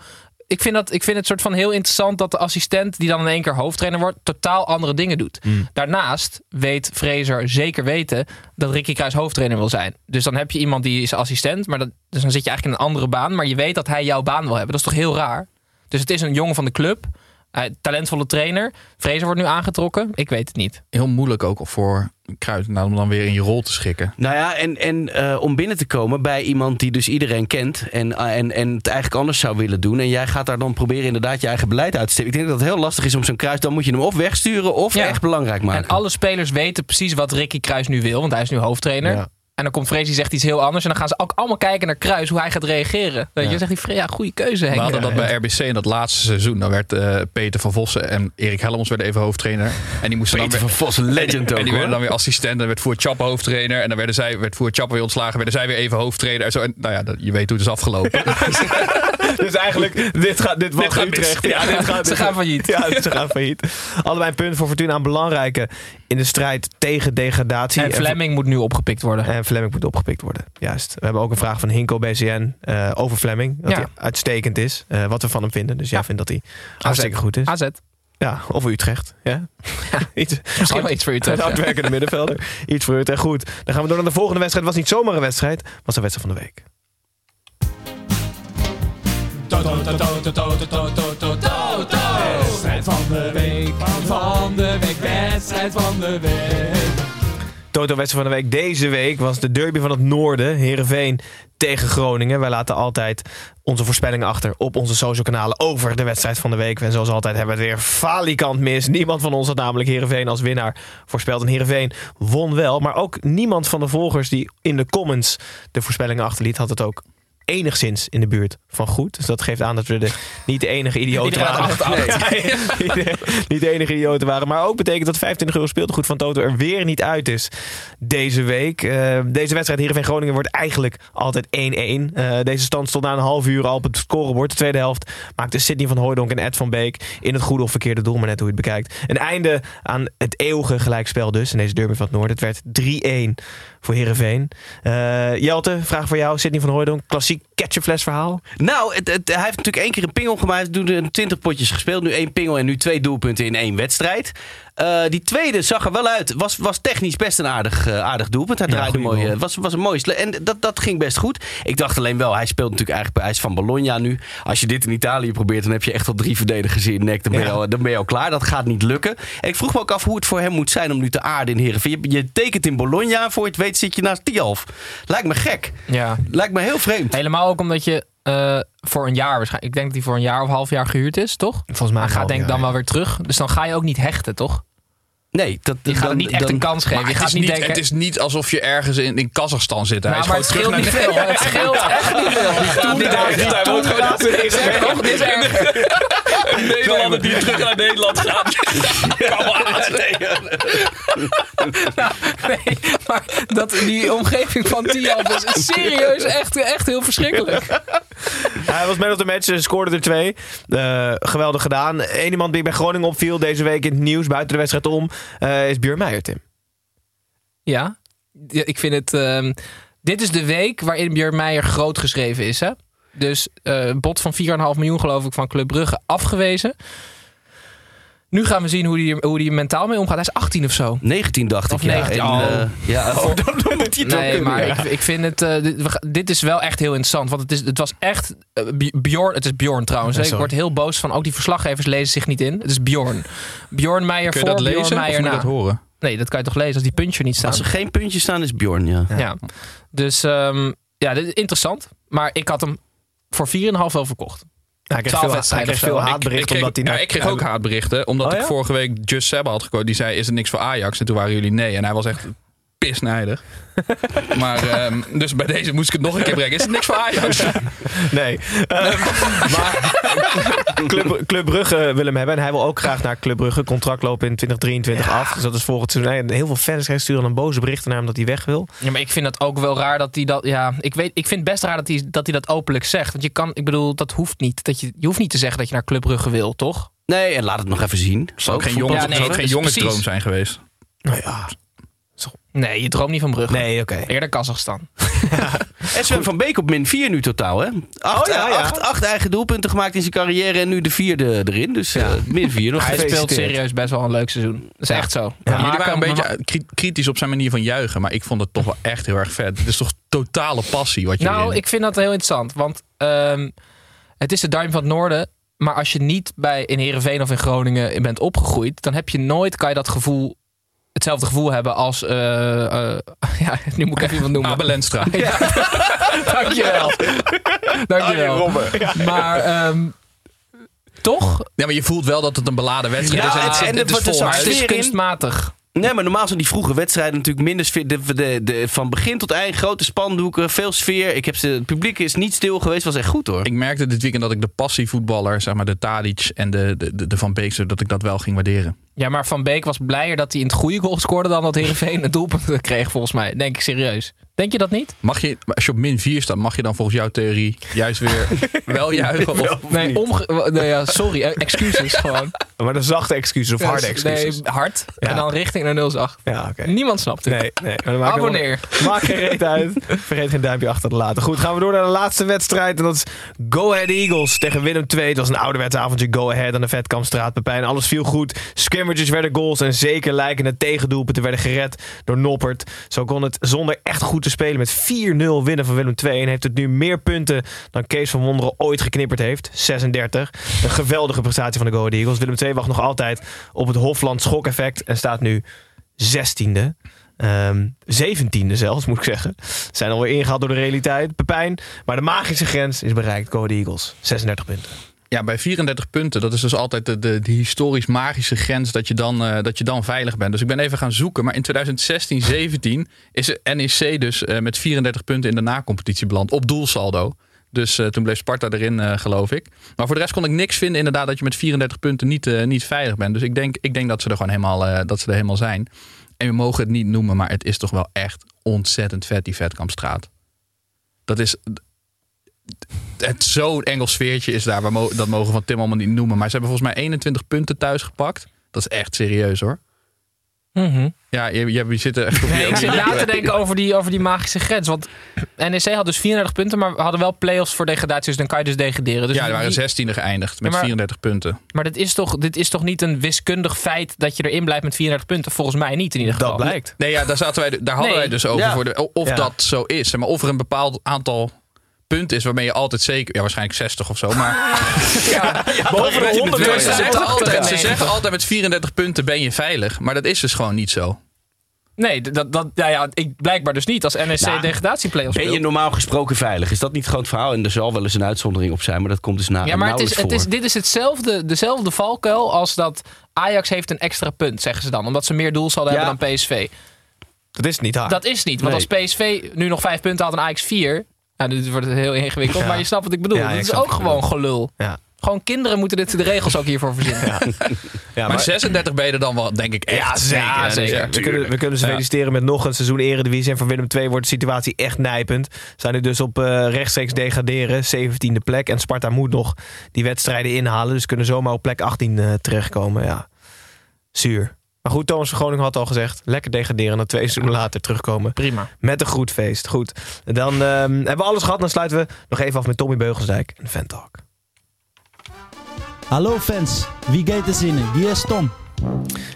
Ik vind, dat, ik vind het soort van heel interessant dat de assistent... die dan in één keer hoofdtrainer wordt... totaal andere dingen doet. Daarnaast weet Fraser zeker weten... dat Ricky Kruis hoofdtrainer wil zijn. Dus dan heb je iemand die is assistent... maar dat, dus dan zit je eigenlijk in een andere baan... maar je weet dat hij jouw baan wil hebben. Dat is toch heel raar? Dus het is een jongen van de club... eh, talentvolle trainer. Fraser wordt nu aangetrokken. Ik weet het niet. Heel moeilijk ook voor Kruis om dan weer in je rol te schikken. Nou ja, en, en eh, om binnen te komen bij iemand die dus iedereen kent en, en, en het eigenlijk anders zou willen doen. En jij gaat daar dan proberen inderdaad je eigen beleid uit te steken. Ik denk dat het heel lastig is om zo'n kruis, dan moet je hem of wegsturen of Ja. echt belangrijk maken. En alle spelers weten precies wat Ricky Kruis nu wil, want hij is nu hoofdtrainer. Ja. En dan komt Vrees die zegt iets heel anders. En dan gaan ze ook allemaal kijken naar Kruis, hoe hij gaat reageren. Weet je, dan zegt hij, ja, goede keuze Henk. We hadden dat bij RBC in dat laatste seizoen. Dan werd eh, Peter van Vossen en Erik Helmons werden even hoofdtrainer. En die moesten Peter dan van Vossen, legend en, ook, En die werden dan weer assistent. Dan werd Voer Chap hoofdtrainer. En dan werden zij, werd Voer Chap weer ontslagen. Werden zij weer even hoofdtrainer. En zo. En, nou ja, dat- je weet hoe het is afgelopen. [LAUGHS] Dus eigenlijk, dit, gaat, dit, gaat Utrecht. Ja, dit [LAUGHS] gaat, Ze gaan failliet. Ja, ze gaan failliet. Allebei een punt voor Fortuna. Een belangrijke in de strijd tegen degradatie. En Fleming moet nu opgepikt worden. En Fleming moet opgepikt worden. Juist. We hebben ook een vraag van Hinko BCN eh, over Fleming. Dat Ja. hij uitstekend is. eh, wat we van hem vinden. Dus jij Ja. vindt dat hij hartstikke goed is. AZ. Ja, of Utrecht. Ja. Iets, Misschien wel iets voor Utrecht. Een ja. hardwerkende middenvelder. Iets voor Utrecht. Goed. Dan gaan we door naar de volgende wedstrijd. Het was niet zomaar een wedstrijd. Het was de wedstrijd van de week. Wedstrijd van de week, van de week, wedstrijd van de week. Toto wedstrijd van de week deze week was de derby van het noorden. Heerenveen tegen Groningen. Wij laten altijd onze voorspellingen achter op onze social kanalen over de wedstrijd van de week. En zoals altijd hebben we het weer falikant mis. Niemand van ons had namelijk Heerenveen als winnaar voorspeld. En Heerenveen won wel. Maar ook niemand van de volgers die in de comments de voorspellingen achterliet had het ook enigszins in de buurt van goed. Dus dat geeft aan dat we de, niet de enige idioten waren. had acht, Nee, niet de- [LAUGHS] niet de enige idioten waren. Maar ook betekent dat 25 euro speeltegoed van Toto er weer niet uit is deze week. Eh, deze wedstrijd Heerenveen-Groningen wordt eigenlijk altijd 1-1. Eh, deze stand stond na een half uur al op het scorebord. De tweede helft maakte Sidney van Hooijdonk en Ed van Beek in het goede of verkeerde doel, maar net hoe je het bekijkt. Een einde aan het eeuwige gelijkspel dus in deze derby van het Noorden. Het werd 3-1 voor Heerenveen. Eh Jelte, vraag voor jou. Sidney van Hooijdonk, klassiek ketchupfles verhaal. Nou, het- hij heeft natuurlijk één keer een pingel gemaakt. Hij heeft 20 potjes gespeeld. Nu één pingel en nu twee doelpunten in één wedstrijd. Eh, die tweede zag er wel uit. Was, was technisch best een aardig, eh, aardig doelpunt. Hij draaide mooi. eh, was, was een mooie sle- En dat, dat ging best goed. Ik dacht alleen wel, hij speelt natuurlijk eigenlijk bij IJs van Bologna nu. Als je dit in Italië probeert, dan heb je echt al drie verdedigers in nek. Dan ben, je, Ja. al, dan ben je al klaar. Dat gaat niet lukken. En ik vroeg me ook af hoe het voor hem moet zijn om nu te aarden in Heerenveen. Je, je tekent in Bologna, voor je het weet zit je naast Tialf. Lijkt me gek. Ja. Lijkt me heel vreemd. Helemaal ook omdat je eh, voor een jaar waarschijnlijk... Ik denk dat hij voor een jaar of half jaar gehuurd is, toch? Volgens mij Hij gaat denk ik dan wel weer terug. Dus dan ga je ook niet hechten, toch? Nee, dat, Je gaat dan- niet echt dan- een kans geven. Je het, gaat is niet niet, denken... het is niet alsof je ergens in, in Kazachstan zit. Hij Nou, is maar het gewoon scheelt niet veel. [LAUGHS] Het scheelt echt niet veel. Die toendagen- Zeg nog, dit is erger. Een Nederlander die terug naar Nederland gaat. [LAUGHS] Nee, maar dat, die omgeving van Tialf is serieus echt, echt heel verschrikkelijk. Hij was man of the match, eh, scoorde er twee. Eh, geweldig gedaan. Eén iemand die bij Groningen opviel deze week in het nieuws, buiten de wedstrijd om, eh, is Björn Meijer, Tim. Ja, Ja, ik vind het... ehm, dit is de week waarin Björn Meijer groot geschreven is, hè? Dus eh, een bod van 4,5 miljoen geloof ik van Club Brugge afgewezen. Nu gaan we zien hoe hij hoe die mentaal mee omgaat. Hij is 18 of zo. 19 dacht Of ik, ja. 19, En, oh. eh, ja, oh, dan moet hij het wel Nee, kunnen, maar ja. ik, ik vind het. eh, dit, we ga- dit is wel echt heel interessant. Want het, is, het was echt. eh, Bj- Bjorn. Het is Bjorn trouwens. Ja, ik word heel boos van. Ook die verslaggevers lezen zich niet in. Het is Bjorn. Bjorn Meijer voor dat Bjorn lezen of Meijer na. dat horen? Nee, dat kan je toch lezen als die puntjes niet staan. Als er geen puntjes staan, is Bjorn, ja. Ja. Dus ehm, ja, dit is interessant. Maar ik had hem voor 4,5 wel verkocht. Hij kreeg 12 veel, hij kreeg veel Ik- haatberichten ik kreeg, omdat hij... ik kreeg ook haatberichten. Omdat Oh, ja? ik vorige week Just Sebba had gekozen. Die zei, is er niks voor Ajax? En toen waren jullie nee. En hij was echt pisnijdig. [LAUGHS] maar ehm, dus bij deze moest ik het nog een keer brengen. Is er niks voor Ajax? [LAUGHS] Nee. Eh, [LAUGHS] maar Club, Club Brugge wil hem hebben. En hij wil ook graag naar Club Brugge. Contract lopen in 2023 af. Dus dat is volgend seizoen. En heel veel fans sturen dan boze berichten naar hem dat hij weg wil. Ja, maar ik vind het ook wel raar dat hij dat. Ja, ik, weet, ik vind het best raar dat hij, dat hij dat openlijk zegt. Want je kan, ik bedoel, dat hoeft niet. Dat je, je hoeft niet te zeggen dat je naar Club Brugge wil, toch? Nee, en laat het nog even zien. Zou ook geen, jongens, Ja, nee, ook geen dus jongensdroom zijn geweest. Nou ja. Nee, je droomt niet van Brugge. Nee, oké. Eerder Kazachstan. [LAUGHS] En Sven van Beek op min 4 nu totaal, hè? Acht, Oh, ja, ja. Acht, acht eigen doelpunten gemaakt in zijn carrière en nu de vierde erin. Dus eh, min 4 nog. Hij speelt serieus best wel een leuk seizoen. Dat is echt zo. Ja, Maar jullie waren een beetje eh, kri- kritisch op zijn manier van juichen. Maar ik vond het toch wel echt heel erg vet. Het is toch totale passie wat je Nou, erin- ik vind dat heel interessant. Want ehm, het is de duim van het noorden. Maar als je niet bij in Heerenveen of in Groningen bent opgegroeid... dan heb je nooit, kan je dat gevoel... hetzelfde gevoel hebben als... eh, eh, [LAUGHS] ja, nu moet ik even iemand noemen. Abel Enstra. [LAUGHS] [LAUGHS] Dankjewel. Dankjewel. Maar ehm, toch? Ja, maar je voelt wel dat het een beladen wedstrijd Ja, is. En het, en het het is dus vol. Maar het is kunstmatig. Nee, maar normaal zijn die vroege wedstrijden natuurlijk minder sfeer. De, de, de, van begin tot eind grote spandoeken, veel sfeer. Ik heb ze, het publiek is niet stil geweest, was echt goed hoor. Ik merkte dit weekend dat ik de passievoetballer, zeg maar de Tadic en de, de, de, de Van Beekse, dat ik dat wel ging waarderen. Ja, maar Van Beek was blijer dat hij in het goede goal scoorde... dan dat Heerenveen een doelpunt kreeg, volgens mij. Denk ik serieus. Denk je dat niet? Mag je, als je op min 4 staat, mag je dan volgens jouw theorie juist weer [LAUGHS] wel juichen? Of, Nee, omge nee ja, sorry. eh, Excuses [LAUGHS] gewoon. Maar de zachte excuses of harde excuses. Nee, hard. Ja. En dan richting naar 0,8. Ja, oké. Niemand snapt het. Nee, nee. Maar Abonneer. Maak geen reet uit. Vergeet geen duimpje achter te laten. Goed, gaan we door naar de laatste wedstrijd. En dat is Go Ahead Eagles tegen Willem II. Het was een ouderwets avondje Go Ahead aan de Vetkampstraat. Pepijn, alles viel goed. Scrimmages werden goals en zeker lijkende tegendoelpunten werden gered door Noppert. Zo kon het zonder echt goed te spelen met 4-0 winnen van Willem II. En heeft het nu meer punten dan Kees van Wonderen ooit geknipperd heeft. 36. Een geweldige prestatie van de Go Ahead Eagles. Willem II wacht nog altijd op het Hofland schokeffect en staat nu 16e. Ehm, 17e zelfs, moet ik zeggen. Zijn alweer ingehaald door de realiteit. Pepijn. Maar de magische grens is bereikt. Go Eagles. 36 punten. Ja, bij 34 punten, dat is dus altijd de, de, de historisch magische grens dat je, dan, eh, dat je dan veilig bent. Dus ik ben even gaan zoeken. Maar in 2016, 17 is NEC dus eh, met 34 punten in de nacompetitie beland. Op doelsaldo. Dus eh, toen bleef Sparta erin, geloof ik. Maar voor de rest kon ik niks vinden inderdaad dat je met 34 punten niet, niet veilig bent. Dus ik denk, ik denk dat, ze er gewoon helemaal, dat ze er helemaal zijn. En we mogen het niet noemen, maar het is toch wel echt ontzettend vet, die Vetkampstraat. Dat is... Het zo'n Engels sfeertje is daar. Mo- dat mogen we van Tim allemaal niet noemen. Maar ze hebben volgens mij 21 punten thuis gepakt. Dat is echt serieus hoor. Ja, je, je, je zit er echt op Nee, ik zit na te denken over die, over die magische grens. Want NEC had dus 34 punten, maar we hadden wel play-offs voor degradatie. Dus dan kan je dus degraderen. Dus ja, er waren die- 16e geëindigd met Ja, maar- 34 punten. Maar dit is, toch, dit is toch niet een wiskundig feit dat je erin blijft met 34 punten? Volgens mij niet in ieder geval. Nee, ja, daar, zaten wij, daar hadden Nee. wij dus over. Ja. Voor de, of Ja. dat zo is. Maar of er een bepaald aantal punten is waarmee je altijd zeker... Ja, waarschijnlijk 60 of zo. Maar [LAUGHS] boven de 100 ze, altijd, ze zeggen altijd met 34 punten ben je veilig. Maar dat is dus gewoon niet zo. Nee, dat, dat, ja, ja, ik, blijkbaar dus niet als NEC Nou, degradatieplay-offs Ben je normaal gesproken veilig? Is dat niet gewoon het verhaal? En er zal wel eens een uitzondering op zijn, maar dat komt dus na Ja, maar het is, het is, dit is hetzelfde, dezelfde valkuil als dat Ajax heeft een extra punt, zeggen ze dan. Omdat ze meer doelsaldo Ja. hebben dan PSV. Dat is niet hard. Dat is niet, want Nee. als PSV nu nog vijf punten had en Ajax vier... Nou, dit wordt het heel ingewikkeld, Ja. maar je snapt wat ik bedoel. Ja, dat is ook gewoon gelul. Ja. Gewoon kinderen moeten dit, de regels ook hiervoor verzinnen. Ja, [LAUGHS] maar, 36 ben je dan wel, denk ik, echt. Ja, zeker. Ja, zeker. We, kunnen, we kunnen ze Ja. feliciteren met nog een seizoen Eredivisie. En voor Willem II wordt de situatie echt nijpend. Zijn nu dus op eh, rechtstreeks degraderen, 17e plek. En Sparta moet nog die wedstrijden inhalen. Dus kunnen zomaar op plek 18 eh, terechtkomen. Ja, zuur. Maar goed, Thomas van Groningen had al gezegd. Lekker degraderen en dan twee seizoenen later terugkomen. Prima. Met een goed feest. Goed. Dan ehm, hebben we alles gehad. Dan sluiten we nog even af met Tommy Beugelsdijk en Fan Talk. Hallo fans, wie gaat er zinnen? Hier is Tom.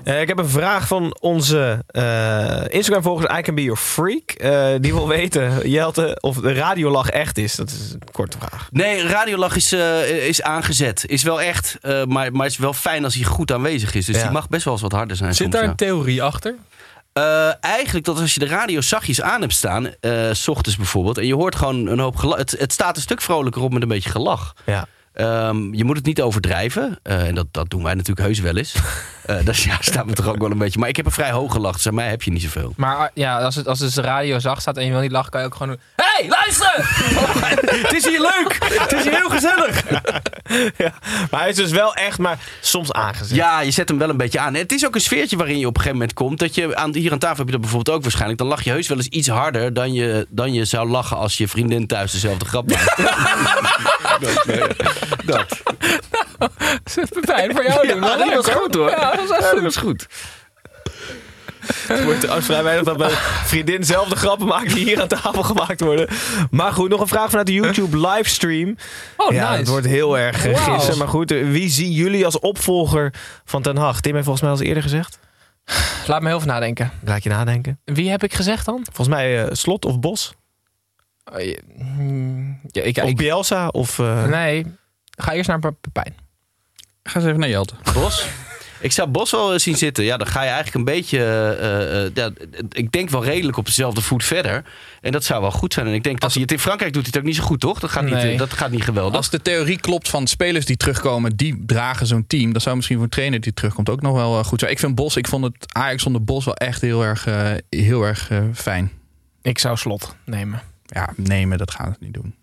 Eh, ik heb een vraag van onze eh, Instagram-volger I Can Be Your Freak. Eh, die wil [LAUGHS] weten, Jelte, of de radiolach echt is. Dat is een korte vraag. Nee, Radiolach is, is aangezet. Is wel echt, eh, maar, maar het is wel fijn als hij goed aanwezig is. Dus Ja. die mag best wel eens wat harder zijn. Zit soms, daar ja. een theorie achter? Eh, eigenlijk dat als je de radio zachtjes aan hebt staan, eh, s ochtends bijvoorbeeld, en je hoort gewoon een hoop gelach. Het, het staat een stuk vrolijker op met een beetje gelach. Ja. Ehm, je moet het niet overdrijven. eh, en dat, dat doen wij natuurlijk heus wel eens. [LAUGHS] Eh dus ja, staan we toch ook wel een beetje. Maar ik heb een vrij hoog gelach, dus aan mij heb je niet zoveel. Maar ah, ja, als, het, als dus de radio zacht staat en je wil niet lachen, kan je ook gewoon doen... Hé, hey, luister! [LAUGHS] het is hier leuk! Het is hier heel gezellig! [LAUGHS] ja, maar hij is dus wel echt, maar soms aangezet. Ja, je zet hem wel een beetje aan. En het is ook een sfeertje waarin je op een gegeven moment komt. Dat je aan, hier aan tafel heb je dat bijvoorbeeld ook waarschijnlijk. Dan lach je heus wel eens iets harder dan je, dan je zou lachen als je vriendin thuis dezelfde grap maakt. [LAUGHS] dat, nee, dat. Pepijn, voor jou. Ja, dat was goed hoor. Ja, dat echt Ja, goed. dat goed. Het wordt trouwens vrij weinig dat mijn vriendin zelf de grappen maakt die hier aan tafel gemaakt worden. Maar goed, nog een vraag vanuit de YouTube livestream. Oh, ja, nice. Het wordt heel erg eh, Wauw. gissen. Maar goed, eh, wie zien jullie als opvolger van Ten Hag? Tim heeft volgens mij al eens eerder gezegd. Laat me heel even nadenken. Laat je nadenken. Wie heb ik gezegd dan? Volgens mij eh, Slot of Bos. Oh, je- hmm, Ja, ik, Of ik, Bielsa of... eh, nee, ga eerst naar Pepijn. Ga eens even naar Jelte. Bos? Ik zou Bos wel zien zitten. Ja, dan ga je eigenlijk een beetje. eh, eh, ja, ik denk wel redelijk op dezelfde voet verder. En dat zou wel goed zijn. En ik denk dat hij het in Frankrijk doet hij het ook niet zo goed, toch? Dat gaat, Nee. niet, dat gaat niet geweldig. Als de theorie klopt van spelers die terugkomen, die dragen zo'n team. Dan zou misschien voor een trainer die terugkomt ook nog wel goed zijn. Ik vind Bos, ik vond het Ajax zonder Bos wel echt heel erg, heel erg fijn. Ik zou slot nemen. Ja, nemen, dat gaat het niet doen.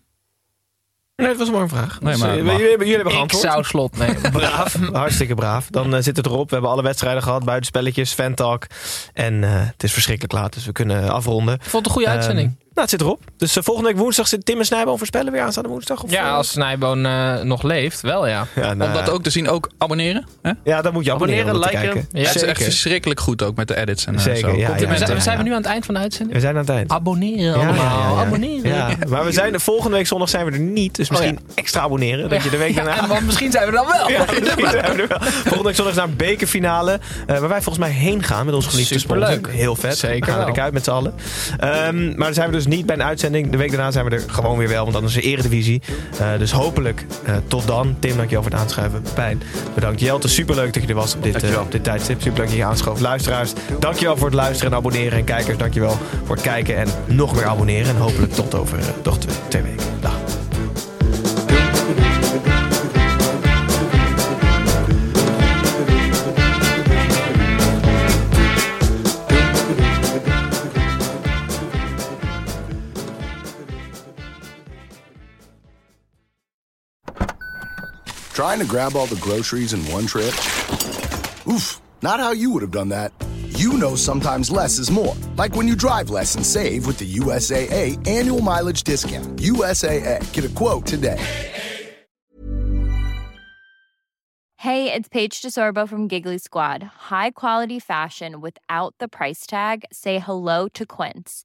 Nee, dat was maar een vraag. Nee, Dus, maar eh, jullie, hebben, hebben Ik geantwoord. zou slot nemen. [LAUGHS] Braaf, hartstikke braaf. Dan eh, zit het erop. We hebben alle wedstrijden gehad, buitenspelletjes, fantalk. En eh, het is verschrikkelijk laat, dus we kunnen afronden. Ik vond het een goede Ehm, uitzending. Nou, het zit erop. Dus eh, volgende week woensdag zit Tim en Snijboom voorspellen weer aanstaande woensdag? Of, ja, eh? als Snijboon eh, nog leeft, wel ja. Ja, Om nou, dat ook te zien, ook abonneren. Hè? ja, dan moet je abonneren, Abonneren, dat liken. Ja, het is echt verschrikkelijk goed ook met de edits en Zeker, zo. ja, We ja, zijn, ja, we zijn ja. we nu aan het eind van de uitzending? We zijn aan het eind. Abonneren Ja, allemaal. ja, ja, ja. Abonneren. Ja, maar we zijn volgende week zondag zijn we er niet. Dus misschien extra abonneren. Dat je de week daarna... Want misschien zijn we dan wel. [LAUGHS] Ja, misschien zijn we er wel. [LAUGHS] Volgende week zondag is naar een bekerfinale. eh, waar wij volgens mij heen gaan met onze geliefde Superleuk. sponsor. Heel vet. Zeker We gaan er de kuip met z'n allen. Ehm, maar dan zijn we dus niet bij een uitzending. De week daarna zijn we er gewoon weer wel. Want dan is er eredivisie. Eh, dus hopelijk eh, tot dan. Tim, dankjewel voor het aanschuiven. Pijn. Bedankt. Jelte, superleuk dat je er was op dit, Dankjewel. op dit tijdstip. Superleuk dat je je aanschoof. Luisteraars, dankjewel voor het luisteren en abonneren. En kijkers, dankjewel voor het kijken en nog meer abonneren. En hopelijk tot over toch twee, twee weken. Dag. Trying to grab all the groceries in one trip? Oof, not how you would have done that. You know sometimes less is more. Like when you drive less and save with the USAA annual mileage discount. USAA, get a quote today. Hey, it's Paige DeSorbo from Giggly Squad. High quality fashion without the price tag? Say hello to Quince.